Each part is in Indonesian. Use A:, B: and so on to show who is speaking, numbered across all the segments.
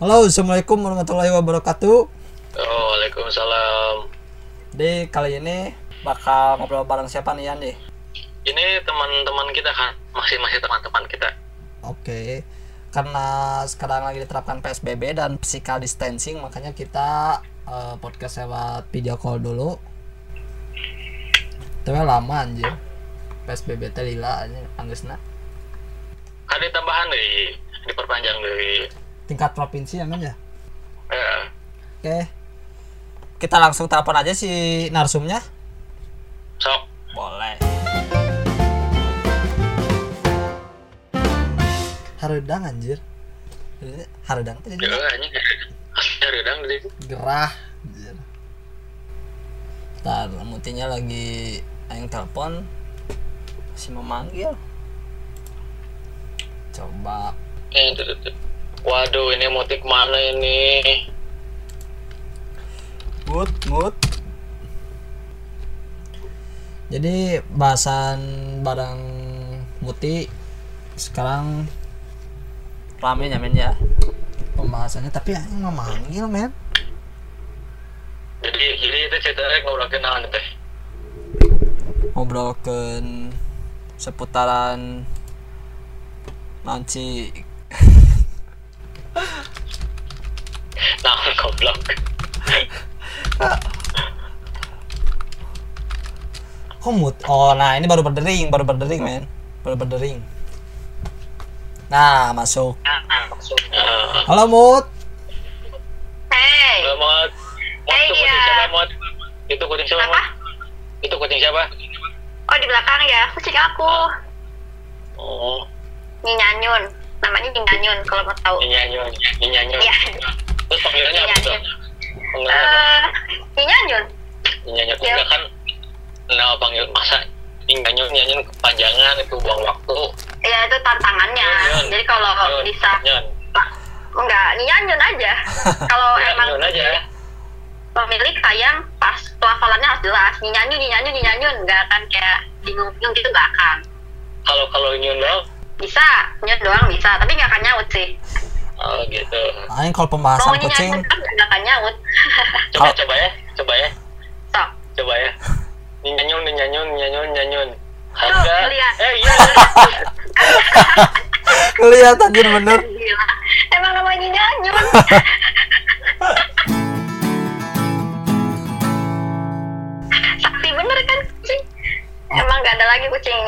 A: Halo, assalamualaikum warahmatullahi wabarakatuh.
B: Waalaikumsalam.
A: Di kali ini bakal ngobrol bareng siapa nih Yan nih?
B: Ini teman-teman kita kan, masih masih teman-teman kita.
A: Oke, karena sekarang lagi diterapkan PSBB dan physical distancing, makanya kita eh, podcast lewat video call dulu. Tapi lama anjir. PSBB teh lila anjir, anggeusna.
B: Ada tambahan deh, diperpanjang deh.
A: Tingkat provinsi ya men ya? Oke. Kita langsung telepon aja si narsumnya.
B: sok.
A: Boleh. Haredang anjir. Haredang
B: aslinya redang dari itu.
A: gerah anjir. Ntar mutinya lagi aing telepon masih memanggil. Coba
B: Eh. Waduh, ini motif mana ini?
A: Mut, mut. Jadi bahasan barang muti sekarang rame ya men ya pembahasannya tapi aing nggak manggil men
B: Jadi, jadi itu ceritanya ngobrol kenalan teh.
A: ngobrolkan seputaran nanti
B: Nah, goblok.
A: kok mut oh nah ini baru berdering baru berdering men baru berdering nah masuk
B: Nah,
A: halo mut
C: Hey,
B: Halo. Mot,
C: Eh,
B: itu kucing
C: iya.
B: siapa, Mot? Itu kucing siapa,
C: Apa?
B: Mot? Itu kucing siapa?
C: oh di belakang ya, kucing aku,
B: Oh,
C: Nyanyun, namanya Nyanyun kalau mau tahu.
B: Nyanyun. Nyanyun.
C: Iya.
B: Terus panggilannya apa tuh?
C: Nyanyun.
B: Panggilannya apa?
C: Eh, Nyanyun,
B: Nyanyun.
C: Ya.
B: Enggak kan nama panggil masa nyanyun nyanyun kepanjangan itu buang waktu.
C: ya itu tantangannya.
B: Nyanyun.
C: Jadi kalau
B: Nyanyun.
C: bisa,
B: Nyanyun.
C: enggak Nyanyun aja. kalau emang
B: aja.
C: pemilik sayang pas pelafalannya harus jelas. Nyanyun, Nyanyun, Nyanyun, nggak akan kayak bingung-bingung gitu nggak akan.
B: Kalau kalau nyun dong,
C: Bisa, nyun doang bisa, tapi nggak akan nyaut sih.
B: oh gitu.
A: aing kalau pembahasan
C: Mau
A: kucing
C: nggak akan nyaut.
B: Coba
A: Kalau-
B: coba ya, coba ya,
C: Sok.
B: coba ya. Nyanyun nyanyun nyanyun nyanyun.
C: Tuh,
B: Harga.
C: lihat.
B: Eh iya.
A: lihat anjir bener
C: Gila. Emang namanya Nyanyun. Sakti bener kan kucing? Emang gak ada lagi kucing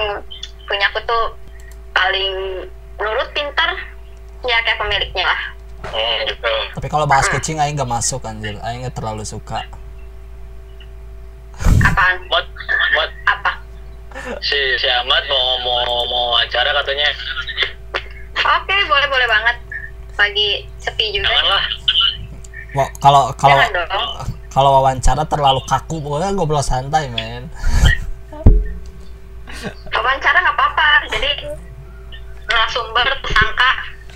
C: punya aku tuh paling nurut pintar ya kayak pemiliknya lah.
B: Hmm, gitu.
A: tapi kalau bahas kucing aing gak masuk anjir aing gak terlalu suka
C: Apaan?
B: Mot, mot,
C: Apa?
B: si si Ahmad mau mau mau acara katanya.
C: Oke, boleh boleh banget. Lagi sepi juga.
B: Janganlah.
A: Wah, kalau kalau kalau wawancara terlalu kaku pokoknya ngobrol santai men
C: Wawancara nggak apa-apa. Jadi narasumber tersangka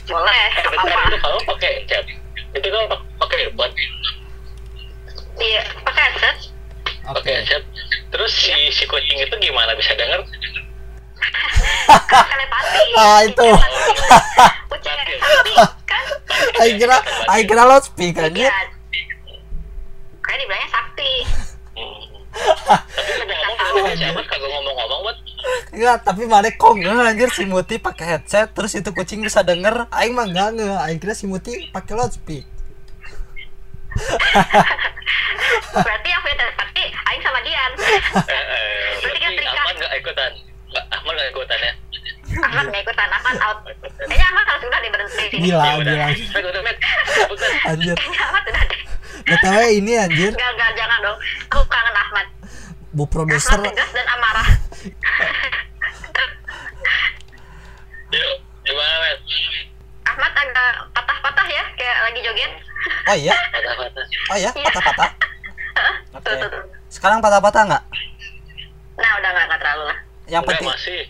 C: boleh
B: Eh, bentar
C: apa-apa.
B: itu kalau pakai chat. Itu pak- pakai buat
C: Iya, pakai headset.
A: oke
B: pakai chat. Terus si si kucing itu gimana bisa denger?
C: Telepati.
A: ah itu
C: Kucing telepati kan?
A: aing kira aing kira loudspeaker anjir
C: Iya. Kayak dibilangnya sakti.
B: Hmm. Tapi ngomong-ngomong buat
A: Enggak, tapi mana kok nggak anjir si Muti pakai headset terus itu kucing bisa denger. Aing mah enggak nge. Aing kira si Muti pakai loudspeaker.
C: Berarti yang punya telepati, Aing sama Dian.
B: eh, eh,
C: Berarti kan terikat.
B: Ahmad nggak ikutan. Ahmad nggak ikutan ya?
C: Ahmad nggak ikutan, Ahmad out. Kayaknya Ahmad harus udah di berhenti di sini.
A: Gila, gila. Anjir.
C: Kayaknya Ahmad udah deh.
A: BTW ini anjir,
C: Enggak, enggak, jangan dong. Aku kangen Ahmad.
A: Bu
C: Ahmad
A: produser
C: tegas dan amarah.
A: Oh iya?
B: Patah-patah.
A: Oh iya, patah-patah.
C: Tuh,
A: Oke.
C: tuh, tuh.
A: Sekarang patah-patah enggak?
C: Nah, udah nggak nggak terlalu lah.
A: Yang
B: Enggak,
A: penting
B: masih.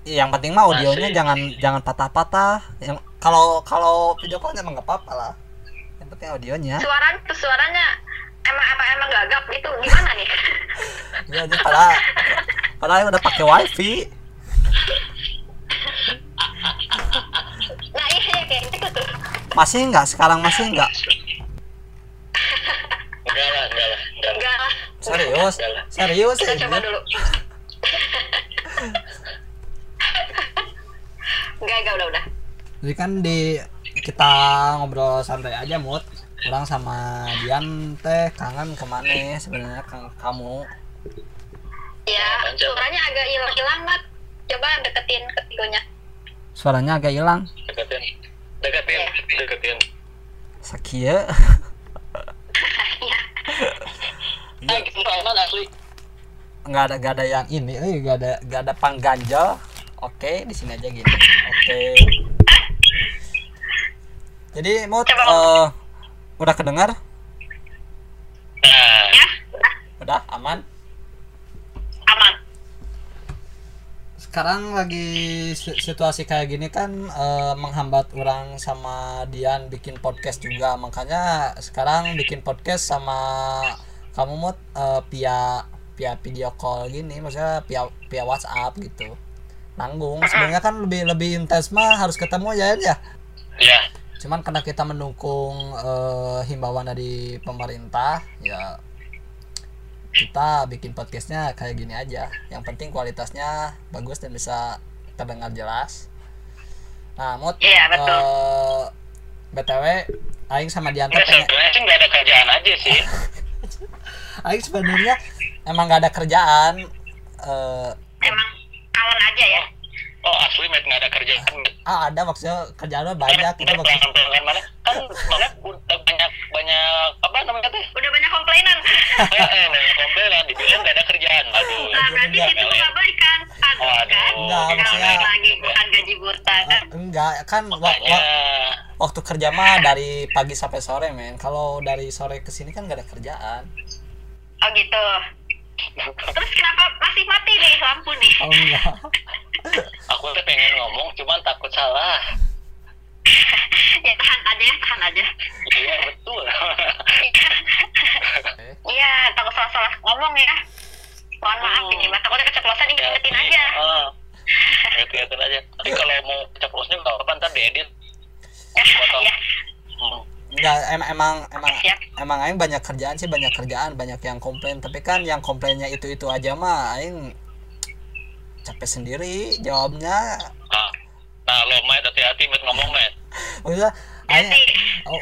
A: yang penting mah audionya
B: Masih.
A: jangan jangan patah-patah. Yang kalau kalau video call emang enggak apa-apa lah. Yang penting audionya.
C: Suaranya, tuh suaranya emang apa emang gagap gitu gimana nih?
A: Iya, anjir, padahal padahal udah pakai wifi.
C: nah iya iya kayak gitu tuh.
A: masih nggak sekarang masih nggak
B: enggak lah enggak lah enggak lah.
C: Enggak lah.
A: Serius?
B: Enggak lah.
A: serius
C: kita
A: ya
C: coba dulu. Enggak enggak udah udah.
A: Jadi kan di kita ngobrol santai aja mut. Orang sama Dian teh. Kangen ke mana sebenarnya kamu?
C: Ya suaranya agak hilang hilang mat. Coba deketin ke telingonya
A: suaranya agak hilang?
B: Deketin. Deketin deketin.
A: Sakia
C: Iya.
B: ah gitu aman asli
A: nggak ada nggak ada yang ini eh nggak ada nggak ada pangganjal oke di sini aja gini oke. Jadi mut
C: Coba.
A: eh, udah kedengar?
B: Nah
C: ya
A: udah aman?
C: Aman
A: sekarang lagi si- situasi kayak gini kan eh, menghambat orang sama Dian bikin podcast juga. Makanya sekarang bikin podcast sama kamu mut eh, via via video call gini. Maksudnya via via WhatsApp gitu. Nanggung. Sebenarnya kan lebih lebih intens mah harus ketemu ya ya?
B: Ya
A: cuman karena kita mendukung eh, himbauan dari pemerintah ya kita bikin podcastnya kayak gini aja. Yang penting kualitasnya bagus dan bisa terdengar jelas. Nah mut
C: Iya, betul.
A: eh, btw Aing sama Dianta
B: enggak
A: pengen
B: sebenarnya sih nggak ada kerjaan aja sih.
A: Aing sebenarnya emang gak ada kerjaan eh,
C: emang kawan aja ya?
B: Oh asli met nggak ada kerjaan.
A: Ah ada maksudnya kerjaan banyak kita
B: pelanggan pelanggan mana? Kan mana udah banyak apa namanya teh?
C: Udah banyak komplainan.
B: Eh eh banyak komplainan. Dibilang nggak ada kerjaan. Aduh
C: nah berarti
A: enggak.
C: situ nggak baik kan? aduh kan?
A: Enggak,
C: Nggak
A: maksudnya-
C: lagi bukan gaji buta. Kan
A: enggak kan
B: makanya
A: wa- waktu kerja mah dari pagi sampai sore men. Kalau dari sore ke sini kan gak ada kerjaan.
C: Oh gitu. Terus kenapa masih mati nih lampu nih?
A: Oh enggak.
B: Aku tuh pengen ngomong cuman takut salah
C: ya tahan aja ya tahan aja.
B: Iya betul.
C: Iya. Takut salah-salah ngomong ya. Mohon maaf ini mah takutnya keceplosan ingetin aja.
B: Ah, ingetin aja. Tapi kalau mau keceplosannya nggak apa-apa ntar diedit.
C: Ya
B: Hmm.
A: enggak em- emang emang
C: Siap.
A: emang aing banyak kerjaan sih banyak kerjaan banyak yang komplain. Tapi kan yang komplainnya itu itu aja mah aing capek sendiri jawabnya
B: nah, lo met hati-hati met ngomong met
A: maksudnya aing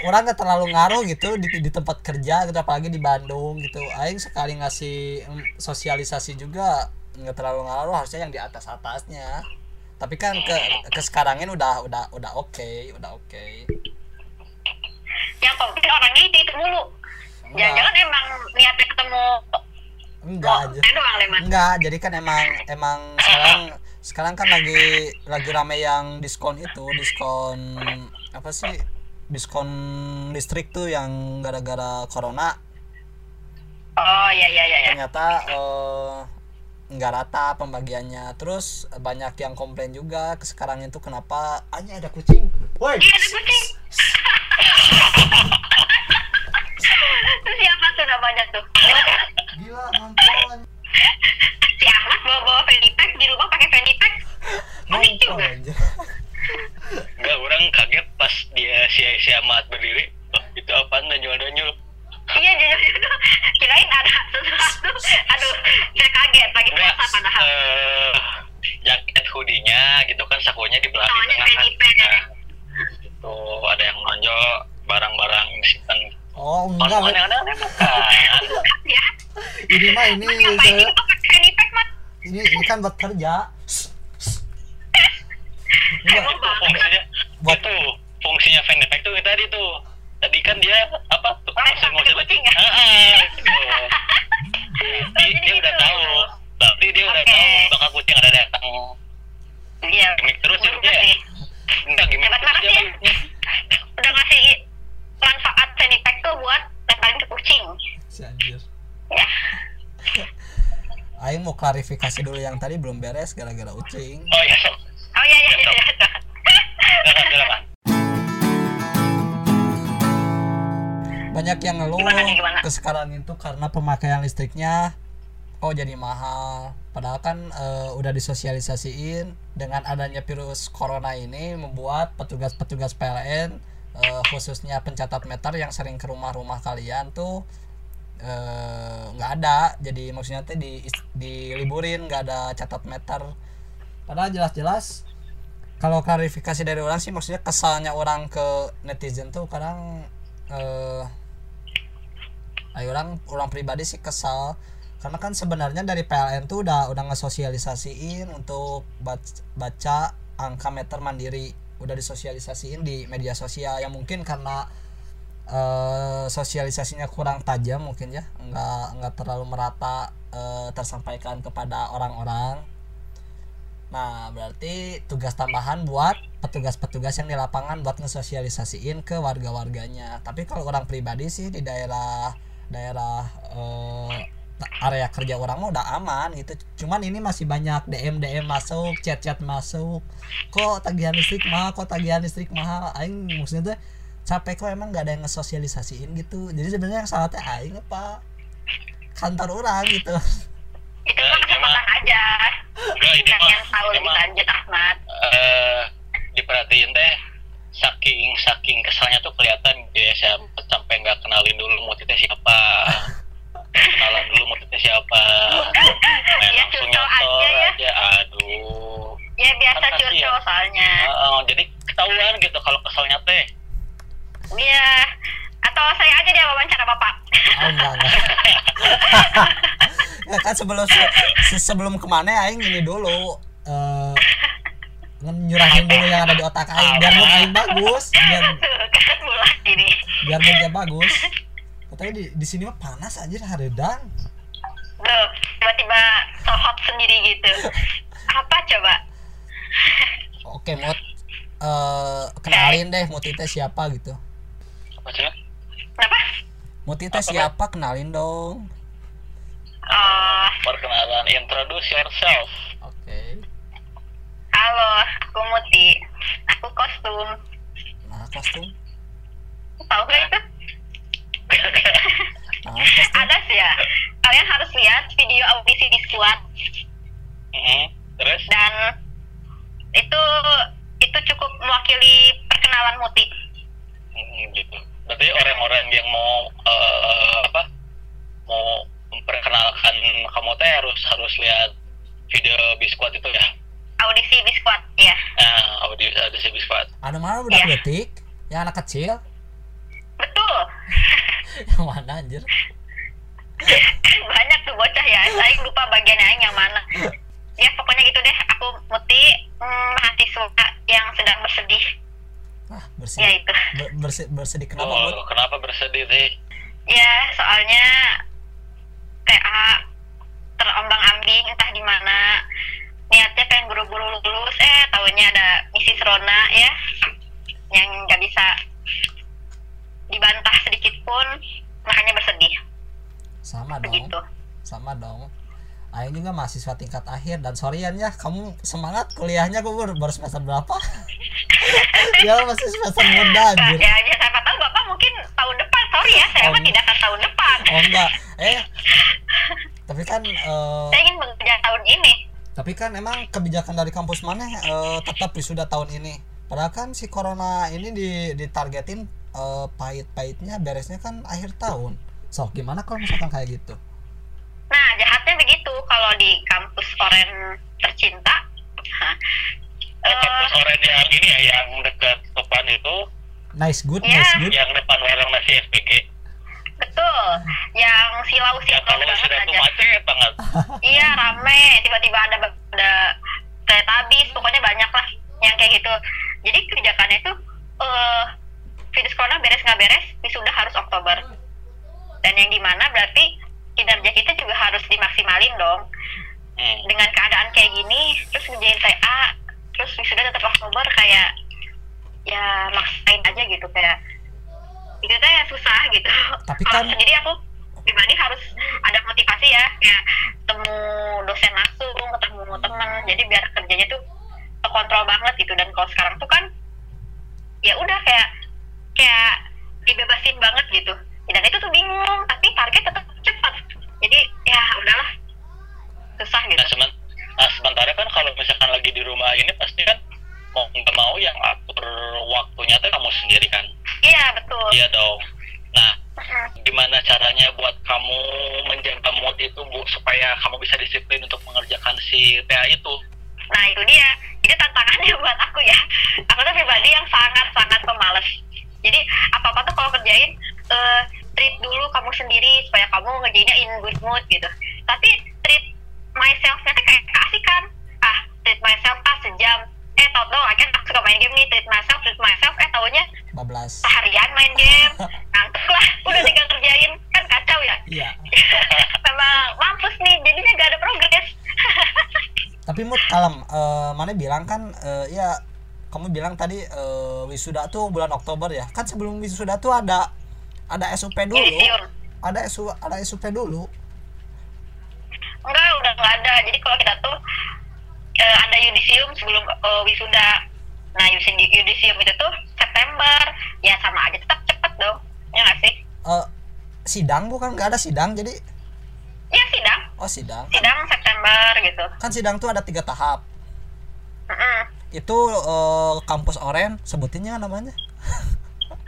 A: orang nggak terlalu ngaruh gitu di, di tempat kerja gitu apalagi di Bandung gitu. Aing sekali ngasih mm, sosialisasi juga nggak terlalu ngaruh harusnya yang di atas atasnya tapi kan ke ke sekarangin udah udah udah oke udah oke.
C: Yang komplain orangnya itu itu mulu jangan-jangan emang niatnya ketemu
A: enggak aja.
C: oh, leman
A: enggak jadi kan emang emang sekarang sekarang kan lagi lagi rame yang diskon itu diskon apa sih? Diskon listrik tuh yang gara-gara corona.
C: Oh iya iya iya iya.
A: ternyata eh, nggak rata pembagiannya. Terus banyak yang komplain juga ke sekarang itu kenapa? Hanya ada kucing. Woi.
C: Iya ada kucing. Siapa tuh namanya tuh?
A: Gila nonton
C: si Ahmad bawa bawa fanny pack di rumah pakai fanny pack. Unik juga.
B: Enggak, orang kaget pas dia si si Ahmad berdiri. Oh, itu apaan nanyul-nanyul
C: iya jadi itu kirain ada sesuatu. Aduh saya kaget. Lagi
B: enggak
C: puasa padahal.
B: eh, jaket hoodie-nya gitu kan sakunya di belakang. Di tengah
C: fanny pack.
B: Nah, itu ada yang nonjol barang-barang simpan
A: oh enggak
B: Orang aneh-aneh bukan?
C: Ya
A: ini mah ini saya- ini ini kan buat kerja. Enggak.
C: Banget.
B: fungsinya?
A: Buat-
B: itu fungsinya fan effect tuh tadi tuh. Tadi kan dia apa tuh
C: Oh,
B: ngusir
C: takut kucing?
B: Ah, ah, gitu. Tapi
C: jadi
B: dia udah
C: gitu.
B: tahu. Tapi dia udah tahu bakal kucing ada datang.
C: Iya.
B: Terus ya
C: sih.
B: enggak
C: banget
B: dia
C: ya. udah ngasih manfaat fanny pack tuh buat tempelin ke kucing.
A: Si anjir.
C: Ya
A: Aing mau klarifikasi dulu yang tadi belum beres gara-gara ucing
B: oh iya
C: oh iya iya iya, iya.
A: banyak yang ngeluh
C: Gimana nih, gimana?
A: ke sekarang itu karena pemakaian listriknya oh jadi mahal padahal kan eh, udah disosialisasiin dengan adanya virus corona ini membuat petugas-petugas PLN eh, khususnya pencatat meter yang sering ke rumah-rumah kalian tuh eh, nggak ada. Jadi maksudnya teh di diliburin nggak ada catat meter. Padahal jelas-jelas kalau klarifikasi dari orang sih maksudnya kesalnya orang ke netizen tuh kadang eh ayo orang orang pribadi sih kesal. Karena kan sebenarnya dari PLN tuh udah udah ngesosialisasiin untuk bac- baca angka meter mandiri. Udah disosialisasiin di media sosial. Yang mungkin karena eh, sosialisasinya kurang tajam mungkin ya. Nggak nggak terlalu merata eh, tersampaikan kepada orang-orang. Nah berarti tugas tambahan buat petugas-petugas yang di lapangan buat ngesosialisasiin ke warga-warganya. Tapi kalau orang pribadi sih di daerah daerah eh, area kerja orang udah aman gitu. Cuman ini masih banyak DM DM masuk chat chat masuk. Kok tagihan listrik mahal kok tagihan listrik mahal? Aing maksudnya tuh capek kok emang gak ada yang ngesosialisasiin gitu. Jadi sebenarnya yang salah teh aing apa kantor orang gitu.
C: Itu
B: ini mah-
C: kesempatan aja.
B: Enggak, ini
C: kan
B: mah-
C: yang tahu
B: ini
C: lebih
B: mah-
C: lanjut Ahmad.
B: eh diperhatiin teh saking saking kesalnya tuh kelihatan ya saya sampai nggak kenalin dulu motifnya siapa. Kenalan dulu motifnya siapa. Main
C: Ya,
B: langsung
C: curcol
B: nyotor
C: aja ya.
B: aja. Aduh.
C: Ya biasa
B: Kan
C: curcol soalnya.
B: Heeh, jadi ketahuan gitu kalau kesalnya teh
C: iya. Atau saya aja dia wawancara bapak.
A: Oh enggak enggak. Ya kan sebelum se- sebelum ke mana aing ini dulu eh nyurahin dulu yang ada di otak aing biar mood aing bagus biar
C: kan
A: biar moodnya bagus. Katanya di di sini mah panas aja haredang
C: tuh tiba-tiba sohot sendiri gitu. Apa coba?
A: Oke mood eh kenalin deh mood itu siapa gitu
C: kenapa
A: itu
B: Apa,
A: siapa? Kenalin dong.
C: Oh
B: perkenalan introduce yourself.
A: Oke.
C: halo aku Muti. Aku kostum.
A: Nah kostum?
C: Tahu gak itu?
A: Nah kostum?
C: Ada sih ya. Kalian harus lihat video audisi di squad.
B: Mm-mm. terus?
C: Dan itu itu cukup mewakili perkenalan Muti.
B: Mm, gitu berarti orang-orang yang mau eh, apa mau memperkenalkan kamu teh harus harus lihat video biskuat itu ya.
C: Audisi di squad ya
B: nah audio audisi biskuat.
A: Ada mana udah
C: Iya.
A: detik yang anak kecil.
C: Betul.
A: Yang mana anjir?
C: Banyak tuh bocah ya saya lupa bagian aing yang mana. Ya pokoknya gitu deh aku Muti mm, mahasiswa yang sedang bersedih
A: ah
C: ya
A: bersedih
C: itu.
A: Ber- berse- bersedih. Kenapa
B: oh, kenapa bersedih sih
C: ya soalnya TA terombang ambing entah di mana. Niatnya pengen buru-buru lulus. Eh tahunya ada misi Rona ya yang nggak bisa dibantah sedikit pun. Makanya bersedih.
A: Sama dong.
C: Begitu
A: sama dong Aing juga mahasiswa tingkat akhir dan sorryan ya kamu semangat kuliahnya kok baru, baru semester berapa? ya masih semester muda
C: Nah,
A: anjir.
C: ya, ya siapa tahu bapak mungkin tahun depan sorry ya saya
A: Oh,
C: mah tidak akan tahun depan
A: Oh enggak. Eh. Tapi kan eh,
C: saya ingin bekerja tahun ini
A: tapi kan emang kebijakan dari kampus mana eh, tetap wisuda tahun ini. Padahal kan si corona ini di ditargetin eh, pahit-pahitnya beresnya kan akhir tahun. So, gimana kalau misalkan kayak gitu?
C: Nah jahatnya begitu. Kalau di kampus Oren tercinta
B: Eh, kampus oren yang ini ya yang dekat depan itu.
A: Nice good,
C: Iya.
A: nice good.
B: yang depan warung nasi SPG
C: betul. Yang silau silau
B: kalau
C: banget
B: sudah itu
C: aja
B: macet banget.
C: Iya rame. Tiba-tiba ada ada kereta habis. Pokoknya banyak lah yang kayak gitu. Jadi kebijakannya itu eh virus corona beres nggak beres wisuda harus Oktober. Dan yang di mana berarti kinerja kita juga harus dimaksimalin dong.
B: Hmm.
C: dengan keadaan kayak gini terus ngerjain TA terus wisuda tetap Oktober kayak ya maksain aja gitu kayak itu teh susah gitu.
A: Tapi kan-
C: Kalau sendiri aku pribadi harus ada motivasi ya kayak ketemu dosen langsung ketemu teman jadi biar kerjanya tuh terkontrol banget gitu. Dan kalau sekarang tuh kan ya udah kayak kayak dibebasin banget gitu. Dan itu tuh bingung tapi target tetap cepat jadi ya udahlah. Susah gitu.
B: Nah, semen, nah sementara kan kalau misalkan lagi di rumah ini pasti kan mau nggak mau yang atur waktunya tuh kamu sendiri kan? Gimana caranya buat kamu menjaga mood itu bu supaya kamu bisa disiplin untuk mengerjakan si PA itu?
C: Nah itu dia, itu tantangannya buat aku ya. Aku tuh pribadi yang sangat-sangat pemalas. Jadi apa-apa tuh kalau kerjain, eh, treat dulu kamu sendiri supaya kamu ngerjainnya in good mood gitu. Tapi treat myself-nya tuh kayak keasikan. Ah, treat myself ah sejam. Eh tau tau kan aku suka main game nih, treat myself, treat myself. Eh taunya
A: bablas
C: seharian main game. Ngantuk lah, udah tinggal kerjain. Kan kacau ya.
A: iya
C: Memang mampus nih, jadinya gak ada progres.
A: tapi mood kalem Eh, mana bilang kan eh, ya kamu bilang tadi eh, wisuda tuh bulan Oktober ya kan sebelum wisuda tuh ada ada SUP dulu
C: Yudisium.
A: ada SU ada SUP dulu
C: Enggak, udah nggak ada. Jadi kalau kita tuh eh, ada yudisium sebelum eh, wisuda. Nah, yudisium, itu tuh September. Ya sama aja, tetap cepet dong. Ya nggak sih?
A: Eh, sidang bukan nggak ada sidang jadi
C: Ya sidang,
A: oh sidang
C: sidang September gitu.
A: kan sidang tuh ada tiga tahap
C: Mm-mm.
A: itu eh, kampus oren sebutinnya namanya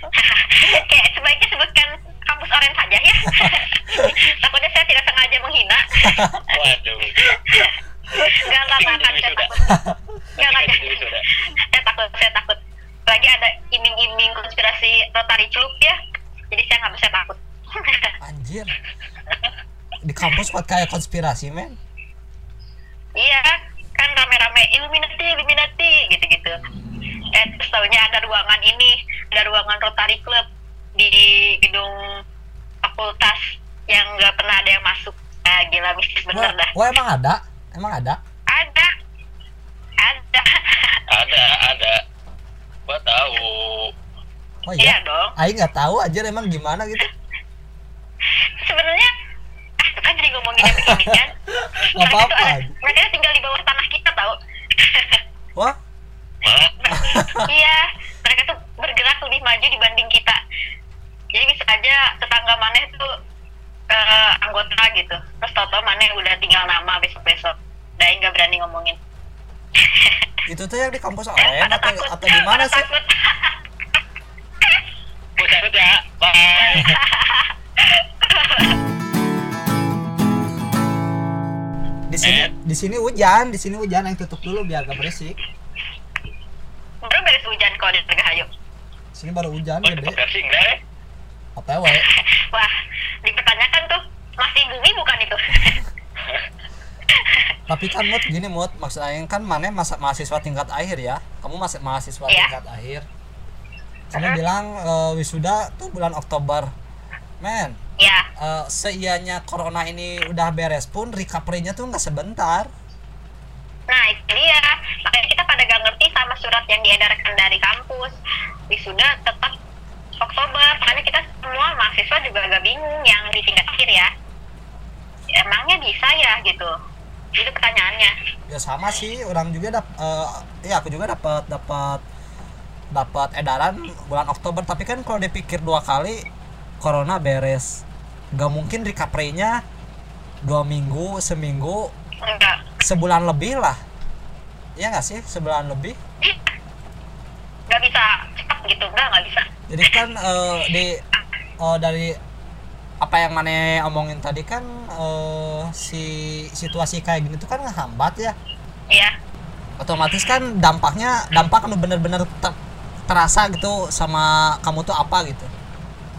C: Kayak sebaiknya sebutkan kampus orange saja ya. Takutnya saya tidak sengaja menghina.
B: waduh
C: Enggak, enggak, enggak,
B: Ketika jadi
C: saya takut.
B: Jadi wisuda
C: saya takut, saya takut. Lagi ada iming-iming konspirasi Rotary Club ya. Jadi saya nggak bisa takut.
A: anjir di kampus buat kayak konspirasi men
C: Iya, kan rame-rame Illuminati, Illuminati gitu-gitu. Eh, terus taunya ada ruangan ini, ada ruangan Rotary Club di gedung fakultas yang nggak pernah ada yang masuk. Ah, gila mistis bener dah.
A: wah emang ada emang ada
C: Ada, ada.
B: ada ada gua tahu
A: oh
C: Iya
A: iya
C: dong.
A: Aing nggak tahu aja emang gimana gitu
C: Sebenarnya, ah tuh kan jadi ngomongin yang.
A: Nggak
C: Mereka tuh
A: apa-apa.
C: ada- Mereka tinggal di bawah tanah kita tau.
A: wah
C: iya, mereka tuh bergerak lebih maju dibanding kita. Jadi bisa aja tetangga maneh tuh eh, anggota gitu. Terus tau-tau maneh udah tinggal nama besok-besok. Udah nggak berani ngomongin.
A: itu tuh yang di kampus
C: Eh,
A: oren
C: pada
A: atau
C: takut.
A: atau di mana sih
C: takut.
B: ya bye
A: di sini
B: Eh.
A: di sini hujan di sini hujan yang tutup dulu biar gak berisik
C: Baru beres hujan kalau di Margahayu.
A: di sini baru hujan
B: oh
A: gede
B: cepet persing deh
A: otw
C: Wah, dipertanyakan tuh masih bumi bukan itu?
A: tapi kan mood gini mood maksud Aing kan mana masa mahasiswa tingkat akhir ya? Kamu masih mahasiswa
C: Iya.
A: tingkat akhir. Kamu bilang eh, wisuda tuh bulan Oktober. Men
C: ya,
A: eh, seianya corona ini udah beres pun recovery-nya tuh nggak sebentar
C: Nah, itu dia. Makanya kita pada gak ngerti sama surat yang diedarkan dari kampus. Wisuda tetap Oktober. Makanya kita semua mahasiswa juga agak bingung yang di tingkat akhir ya. Emangnya bisa ya gitu? Itu pertanyaannya.
A: ya sama sih orang juga dap eh, ya aku juga dapat dapat dapat edaran bulan Oktober tapi kan kalau dipikir dua kali corona beres gak mungkin recovery-nya dua minggu seminggu
C: Enggak.
A: sebulan lebih lah ya nggak sih sebulan lebih
C: Ih, Nggak bisa cepat gitu. Enggak, nggak bisa.
A: jadi kan eh, di eh, dari apa yang mana omongin tadi kan eh, si situasi kayak gini tuh kan ngehambat ya
C: Iya.
A: otomatis kan dampaknya dampak bener-bener ter- terasa gitu sama kamu tuh apa gitu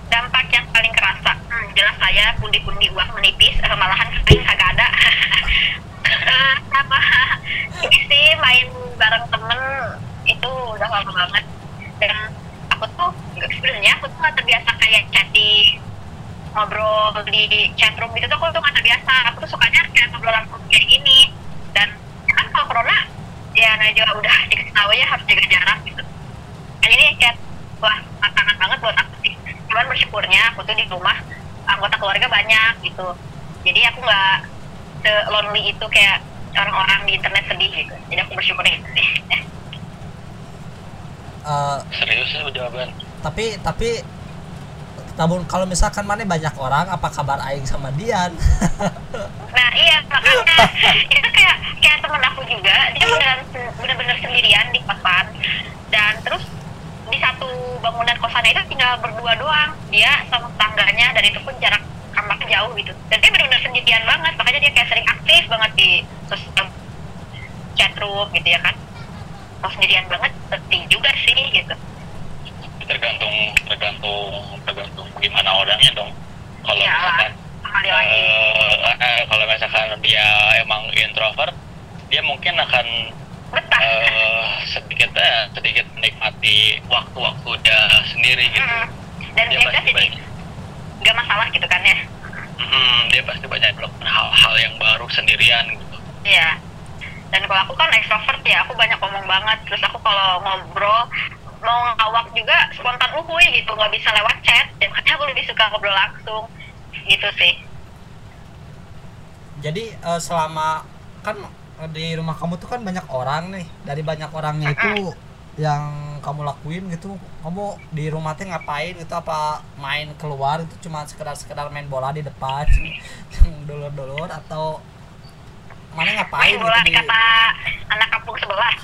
C: Dampak yang paling kerasa. Hmm, jelas saya pundi-pundi uang menipis. eh, malahan sering kagak ada. Eh, sama. Ini sih main bareng temen itu udah lama banget. Dan aku tuh sebenarnya aku tuh nggak terbiasa kayak chatting ngobrol di chatroom gitu tuh aku tuh nggak terbiasa. Aku tuh sukanya kayak ngobrol langsung kayak gini. Dan kan kalau corona ya nah juga udah dikasih tahu ya harus jaga jarak gitu. Nah ini kayak wah tantangan banget buat aku sih. Cuman bersyukurnya aku tuh di rumah anggota keluarga banyak gitu. Jadi aku nggak se lonely itu kayak orang-orang di internet sedih gitu. Jadi aku bersyukur itu sih
A: Eh,
B: serius ya jawaban?
A: tapi tapi namun kalau misalkan mana banyak orang apa kabar aing sama Dian?
C: Nah iya makanya. Itu kayak kayak temen aku juga. Dia beneran bener-bener sendirian di kosan dan terus di satu bangunan kosannya itu tinggal berdua doang. Dia sama keluarganya dan itu pun jarak kamarnya jauh gitu. Dan dia benar-benar sendirian banget makanya dia kayak sering aktif banget di sosial chat room gitu ya kan. Kalau sendirian banget penting juga sih gitu.
B: Tergantung tergantung tergantung gimana orangnya dong. Kalau
C: Iyalah.
B: misalkan
C: lagi.
B: eh, kalau misalkan dia emang introvert dia mungkin akan
C: betah.
B: eh, sedikit eh, sedikit menikmati waktu-waktu dia sendiri gitu.
C: Mm. dan
B: dia
C: jadi
B: banyak
C: nggak masalah gitu kan ya
B: hmm, dia pasti banyak melakukan hal-hal yang baru sendirian gitu
C: Iya. Dan kalau aku kan ekstrovert ya, aku banyak ngomong banget. Terus aku kalau ngobrol mau ngawak juga spontan uhuy gitu, nggak bisa lewat chat. Dan makanya aku lebih suka ngobrol langsung. Gitu sih.
A: jadi eh, selama kan di rumah kamu tuh kan banyak orang nih dari banyak orangnya itu yang kamu lakuin gitu kamu di rumah teh ngapain gitu apa main keluar itu cuma sekedar sekedar main bola di depan dulur-dulur atau mana ngapain
C: Main bola
A: gitu
C: di kata anak kampung sebelah.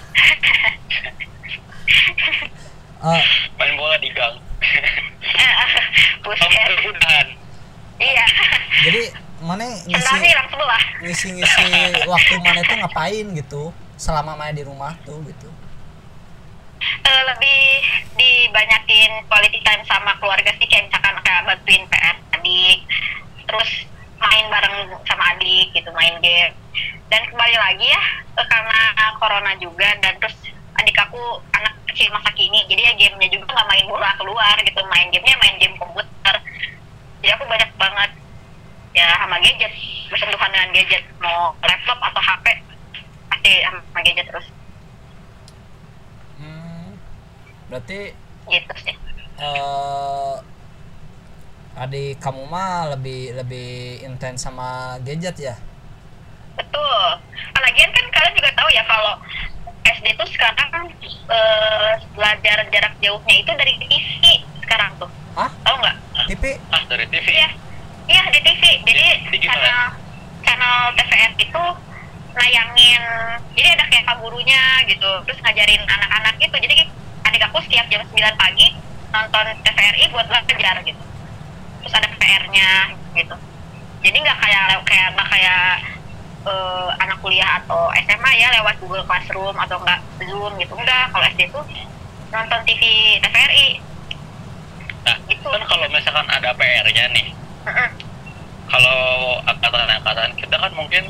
A: Eh,
B: main bola di gang. Udahan
C: Iya.
A: jadi mana ngisi ngisi ngisi waktu mana itu ngapain gitu selama main di rumah tuh gitu
C: Eh, lebih dibanyakin quality time sama keluarga sih kayak misalkan kayak bantuin PR adik terus main bareng sama adik gitu main game. Dan kembali lagi ya eh, karena corona juga dan terus adik aku anak kecil masa kini jadi ya gamenya juga nggak main bola keluar gitu main gamenya main game komputer. Jadi aku banyak banget ya sama gadget bersentuhan dengan gadget mau laptop atau HP pasti sama gadget terus
A: hmm, berarti
C: gitu sih
A: eh adik kamu mah lebih lebih intens sama gadget ya
C: Betul. Lagian kan kalian juga tahu ya kalau SD tuh sekarang eh, belajar jarak jauhnya itu dari TV sekarang tuh.
A: Hah?
C: Tahu nggak?
A: TV
B: ah dari TV
C: Iya. Iya di TV. Jadi
B: Jadi gimana?
C: channel channel TVR itu nayangin jadi ada kayak pak gurunya gitu terus ngajarin anak-anak itu jadi adik aku setiap jam 9 pagi nonton TVRI buat belajar gitu terus ada PR-nya gitu jadi nggak kayak kayak nggak kayak eh, anak kuliah atau SMA ya lewat Google Classroom atau enggak Zoom gitu enggak kalau SD tuh nonton TV TVRI
B: nah
C: Gitu.
B: kan kalau misalkan ada PR-nya nih
C: Mm-mm.
B: kalau angkatan-angkatan kita kan mungkin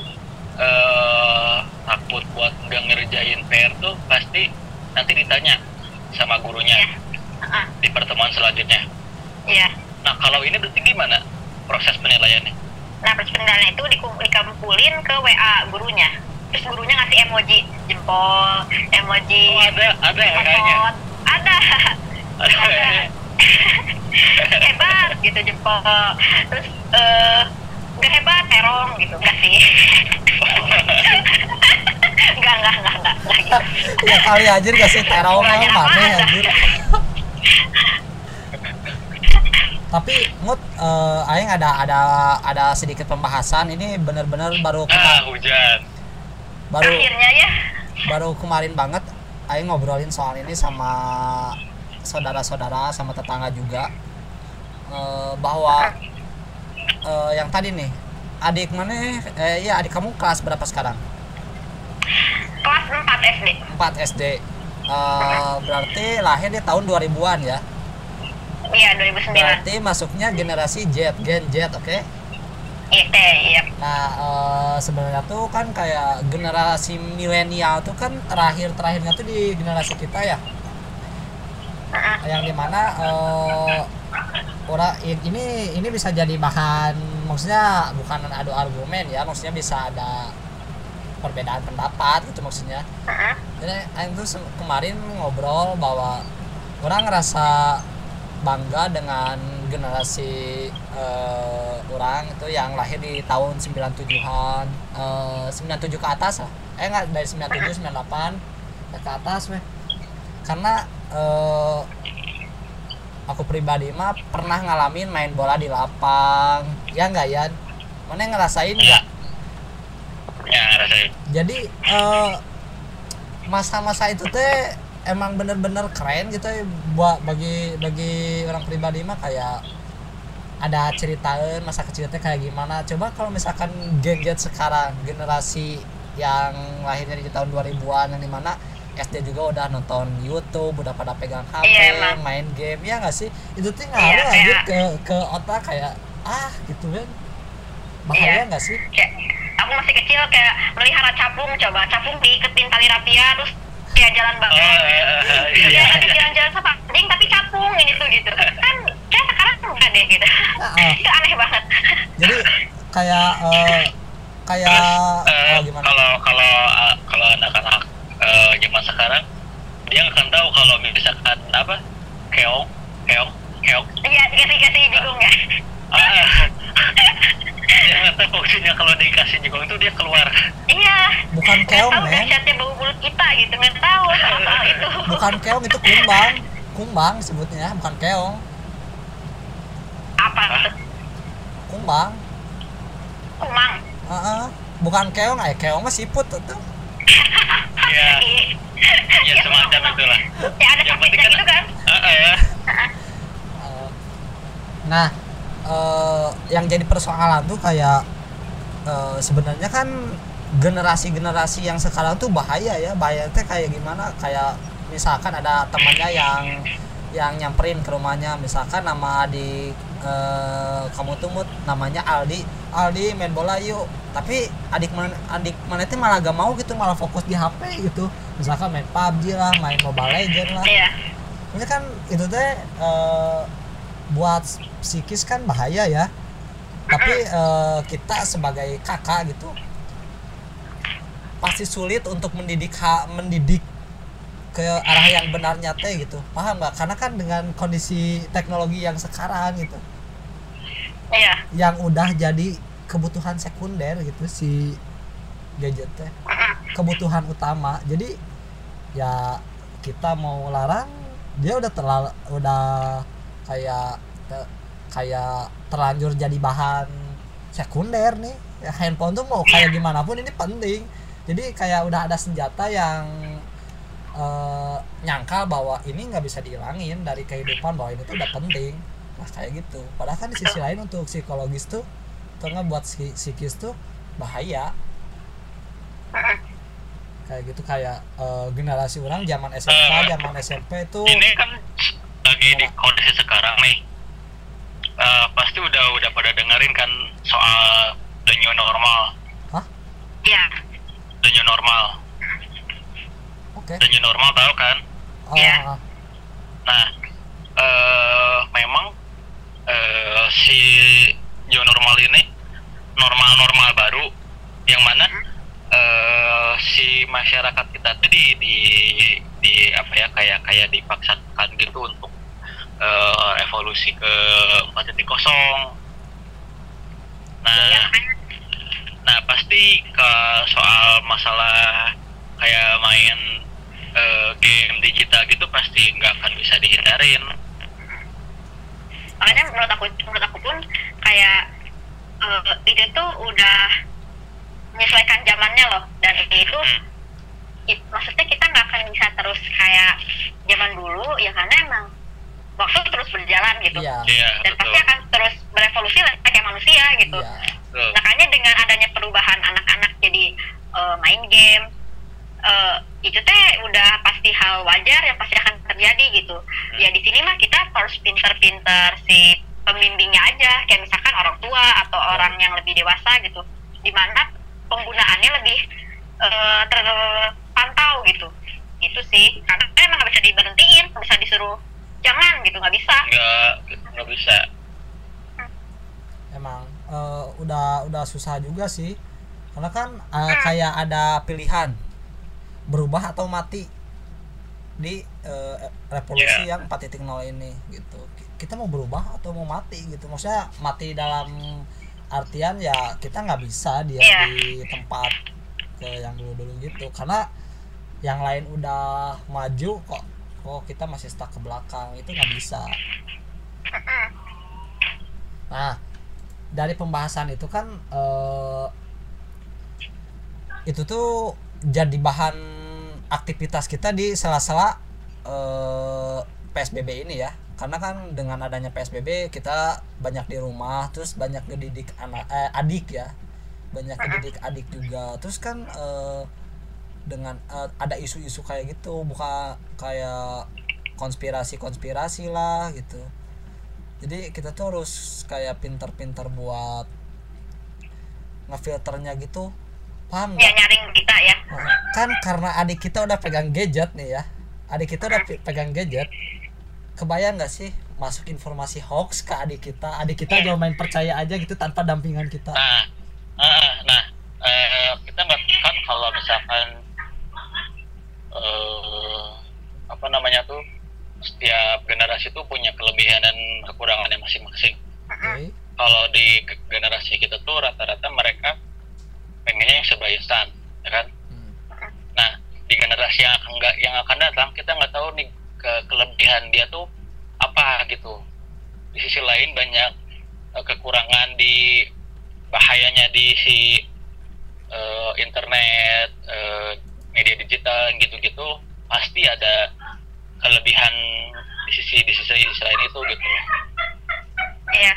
B: eh, takut buat nggak ngerjain PR tuh pasti nanti ditanya sama gurunya
C: Iya. Heeh.
B: di pertemuan selanjutnya.
C: iya
B: Nah kalau ini berarti gimana proses penilaiannya?
C: Nah, persependalan itu dikum- dikumpulin ke WA gurunya. Terus gurunya ngasih emoji jempol, emoji
B: Oh ada ada ya kayaknya.
C: otot. Ada.
B: Ada kayaknya.
C: hebat gitu jempol. Terus eh nggak hebat terong gitu enggak sih. enggak, enggak, enggak, enggak, enggak gitu.
A: ya kali aja kasih terong
C: Belajar
A: mana anjir tapi mut eh, aing ada ada ada sedikit pembahasan ini bener-bener baru
B: Ah
A: kema-
B: hujan.
A: baru
C: Akhirnya ya.
A: baru kemarin banget aing ngobrolin soal ini sama saudara-saudara sama tetangga juga Eh, bahwa eh, yang tadi nih adik mana eh ya adik kamu kelas berapa sekarang
C: Kelas 4 SD.
A: 4 SD Eh, berarti lahir di tahun 2000-an ya
C: Iya, 2009.
A: berarti masuknya generasi Z Gen Z oke
C: Iya, teh, iya.
A: nah eh, sebenarnya tuh kan kayak generasi milenial tuh kan terakhir terakhirnya tuh di generasi kita ya
C: Heeh.
A: yang di mana eh, orang ini ini bisa jadi bahan maksudnya bukan adu argumen ya maksudnya bisa ada perbedaan pendapat gitu maksudnya.
C: Heeh.
A: jadi Aing tuh se- kemarin ngobrol bahwa orang ngerasa bangga dengan generasi eh, orang itu yang lahir di tahun 97-an eh, 97 ke atas lah. Eh enggak dari 97 98 ya ke atas weh. Karena eh, aku pribadi mah pernah ngalamin main bola di lapang. Ya enggak ya mana yang ngerasain nggak
B: Ya
A: jadi eh, masa-masa itu teh emang bener-bener keren gitu ya buat bagi bagi orang pribadi mah kayak ada ceritain masa kecilnya kayak gimana. Coba kalau misalkan gadget sekarang generasi yang lahirnya di tahun 2000-an yang di mana SD juga udah nonton YouTube udah pada pegang HP
C: Iya,
A: main game ya nggak sih? Itu tuh
C: Iya,
A: ngaruh aja
C: kayak-
A: ke ke otak kayak ah gitu kan. Bahaya
C: Iya.
A: nggak sih?
C: Kayak aku masih kecil kayak melihara capung coba capung diiketin tali rapia terus kayak jalan
B: oh
C: banget
B: eh, eh,
C: Iya,
B: iya
C: tadi jalan-jalan sama anjing tapi capung ini tuh gitu. Kan kayak sekarang enggak deh gitu.
A: Ah.
C: Itu aneh banget.
A: jadi kayak eh, kayak
B: Terus, eh,
A: oh, gimana
B: kalau kalau eh, kalau anak-anak eh, zaman sekarang dia nggak akan tahu kalau misalkan apa keong keong keong
C: Iya, dikasih-kasih jigong ya.
B: ah nggak tahu fungsinya kalau dikasih jigong itu dia keluar
C: Iya.
A: bukan keong
C: tahu
A: men
C: dahsyatnya bau mulut kita gitu, nggak tahu soal itu.
A: bukan keong itu kumbang kumbang sebutnya bukan keong
C: Apa tuh?
A: kumbang
C: Kumang.
A: Heeh. bukan keong eh keong mah siput tuh
B: ya ya
C: Ya,
B: semacam
C: kumang.
B: itulah
C: Ya ada
B: Yang penting
C: sakitnya
B: kan-
C: gitu kan?
B: Ya.
A: Eh, nah eh, yang jadi persoalan tuh kayak eh, sebenarnya kan generasi-generasi yang sekarang tuh bahaya ya. Bahaya teh kayak gimana? Kayak misalkan ada temannya yang yang nyamperin ke rumahnya. Misalkan nama di eh, kamu tuh Mut, namanya Aldi. Aldi main bola yuk. Tapi adik mana adik mana teh malah gak mau gitu malah fokus di HP gitu. Misalkan main PUBG lah main Mobile Legend lah.
C: Iya.
A: ini kan itu teh eh, buat psikis kan bahaya ya. Tapi eh, kita sebagai kakak gitu pasti sulit untuk mendidik ha- mendidik ke arah yang benarnya teh gitu. Paham nggak? Karena kan dengan kondisi teknologi yang sekarang gitu
C: Iya.
A: yang udah jadi kebutuhan sekunder gitu si gadget teh. Kebutuhan utama. Jadi ya kita mau larang dia udah terlalu udah kayak kayak terlanjur jadi bahan sekunder nih. Ya, handphone tuh mau kayak gimana pun ini penting. Jadi kayak udah ada senjata yang eh, nyangkal bahwa ini nggak bisa dihilangin dari kehidupan bahwa ini tuh udah penting. Nah kayak gitu. Padahal kan di sisi lain untuk psikologis tuh atau nggak buat psi- psikis tuh bahaya. Kayak gitu kayak eh, generasi orang zaman SMK
B: Eh,
A: zaman SMP tuh
B: ini kan lagi di kondisi sekarang nih Eh, pasti udah udah pada dengerin kan soal the new normal.
C: Iya.
B: the new normal.
A: Oke.
B: The new normal tahu kan?
A: Oh,
C: Iya.
A: ah,
B: nah eh memang eh, si new normal ini normal normal baru yang mana eh, si masyarakat kita tuh di di di apa ya kayak kayak dipaksakan gitu untuk eh, evolusi ke 4.0 nah. Nah pasti ke soal masalah kayak main eh, game digital gitu pasti nggak akan bisa dihindarin.
C: makanya menurut aku menurut aku pun kayak eh, itu tuh udah menyesuaikan zamannya loh dan itu
B: Hmm.
C: it- maksudnya kita nggak akan bisa terus kayak zaman dulu ya karena emang waktu terus berjalan gitu.
A: Iya.
B: Iya
C: dan
B: betul.
C: pasti akan terus berevolusi lah kayak manusia gitu.
A: Iya.
B: Betul.
C: makanya dengan adanya perubahan anak-anak jadi eh, main game eh, itu teh udah pasti hal wajar yang pasti akan terjadi gitu. Ya di sini mah kita harus pinter-pinter si pembimbingnya aja. Kayak misalkan orang tua atau orang yang lebih dewasa gitu. Di mana penggunaannya lebih eh, terpantau gitu. Gitu sih. Karena emang nggak bisa diberhentiin nggak bisa disuruh jangan gitu nggak bisa.
B: Nggak nggak bisa.
A: emang eh, udah udah susah juga sih. Karena kan eh, kayak ada pilihan. Berubah atau mati di eh, revolusi
B: Iya.
A: yang 4.0 ini gitu. Ki- kita mau berubah atau mau mati gitu. Maksudnya mati dalam artian ya kita nggak bisa dia
C: Iya.
A: di tempat ke yang dulu dulu gitu. Karena yang lain udah maju kok kok kita masih stuck ke belakang. Itu nggak bisa. Nah, dari pembahasan itu kan eh, itu tuh jadi bahan aktivitas kita di sela-sela eh, PSBB ini ya. karena kan dengan adanya PSBB kita banyak di rumah terus banyak ngedidik anak eh, adik ya. Banyak ngedidik adik juga. Terus kan eh, dengan eh, ada isu-isu kayak gitu buka kayak konspirasi-konspirasi lah gitu. Jadi kita tuh harus kayak pintar-pintar buat ngefilternya gitu. Paham
C: ya
A: nggak?
C: nyaring berita ya.
A: Kan karena adik kita udah pegang gadget nih ya. Adik kita udah pe- pegang gadget. Kebayang nggak sih masuk informasi hoax ke adik kita? Adik kita
C: Iya.
A: cuma main percaya aja gitu tanpa dampingan kita.
B: Nah ah, nah eh, kita nggak kan kalau misalkan eh, apa namanya tuh setiap generasi tuh punya kelebihan dan kekurangannya masing-masing.
A: Oke.
B: Kalau di ge- generasi kita tuh rata-rata mereka pengennya yang serba instan ya kan?
A: Hmm.
B: nah di generasi yang akan nggak yang akan datang kita nggak tahu nih ke kelebihan dia tuh apa gitu. Di sisi lain banyak eh, kekurangan di bahayanya di si eh, internet eh, media digital gitu-gitu pasti ada kelebihan di sisi di sisi, di sisi lain itu gitu.
C: Iya,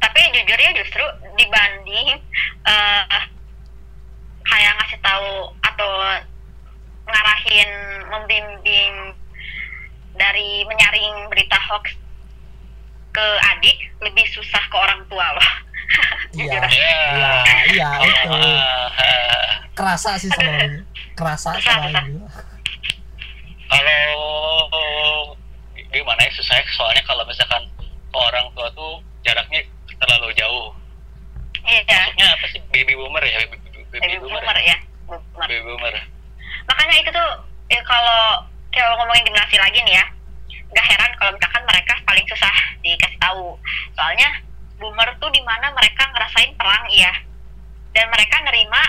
C: tapi jujur ya justru dibanding eh kayak ngasih tahu atau ngarahin, membimbing dari menyaring berita hoax ke adik lebih susah ke orang tua loh.
A: iya.
C: Jujur.
B: ya
A: iya iya itu
B: Ah,
A: kerasa sih soalnya kerasa soalnya
B: kalau gimana ya susah ya, soalnya kalau misalkan orang tua tuh jaraknya terlalu jauh.
C: Iya,
B: maksudnya apa sih baby boomer ya? Baby, baby,
C: baby
B: boomer,
C: boomer ya. Boomer.
B: baby boomer.
C: Makanya itu tuh ya kalau kalau ngomongin generasi lagi nih ya, nggak heran kalau misalkan mereka paling susah dikasih tahu. Soalnya boomer tuh di mana mereka ngerasain perang iya, dan mereka nerima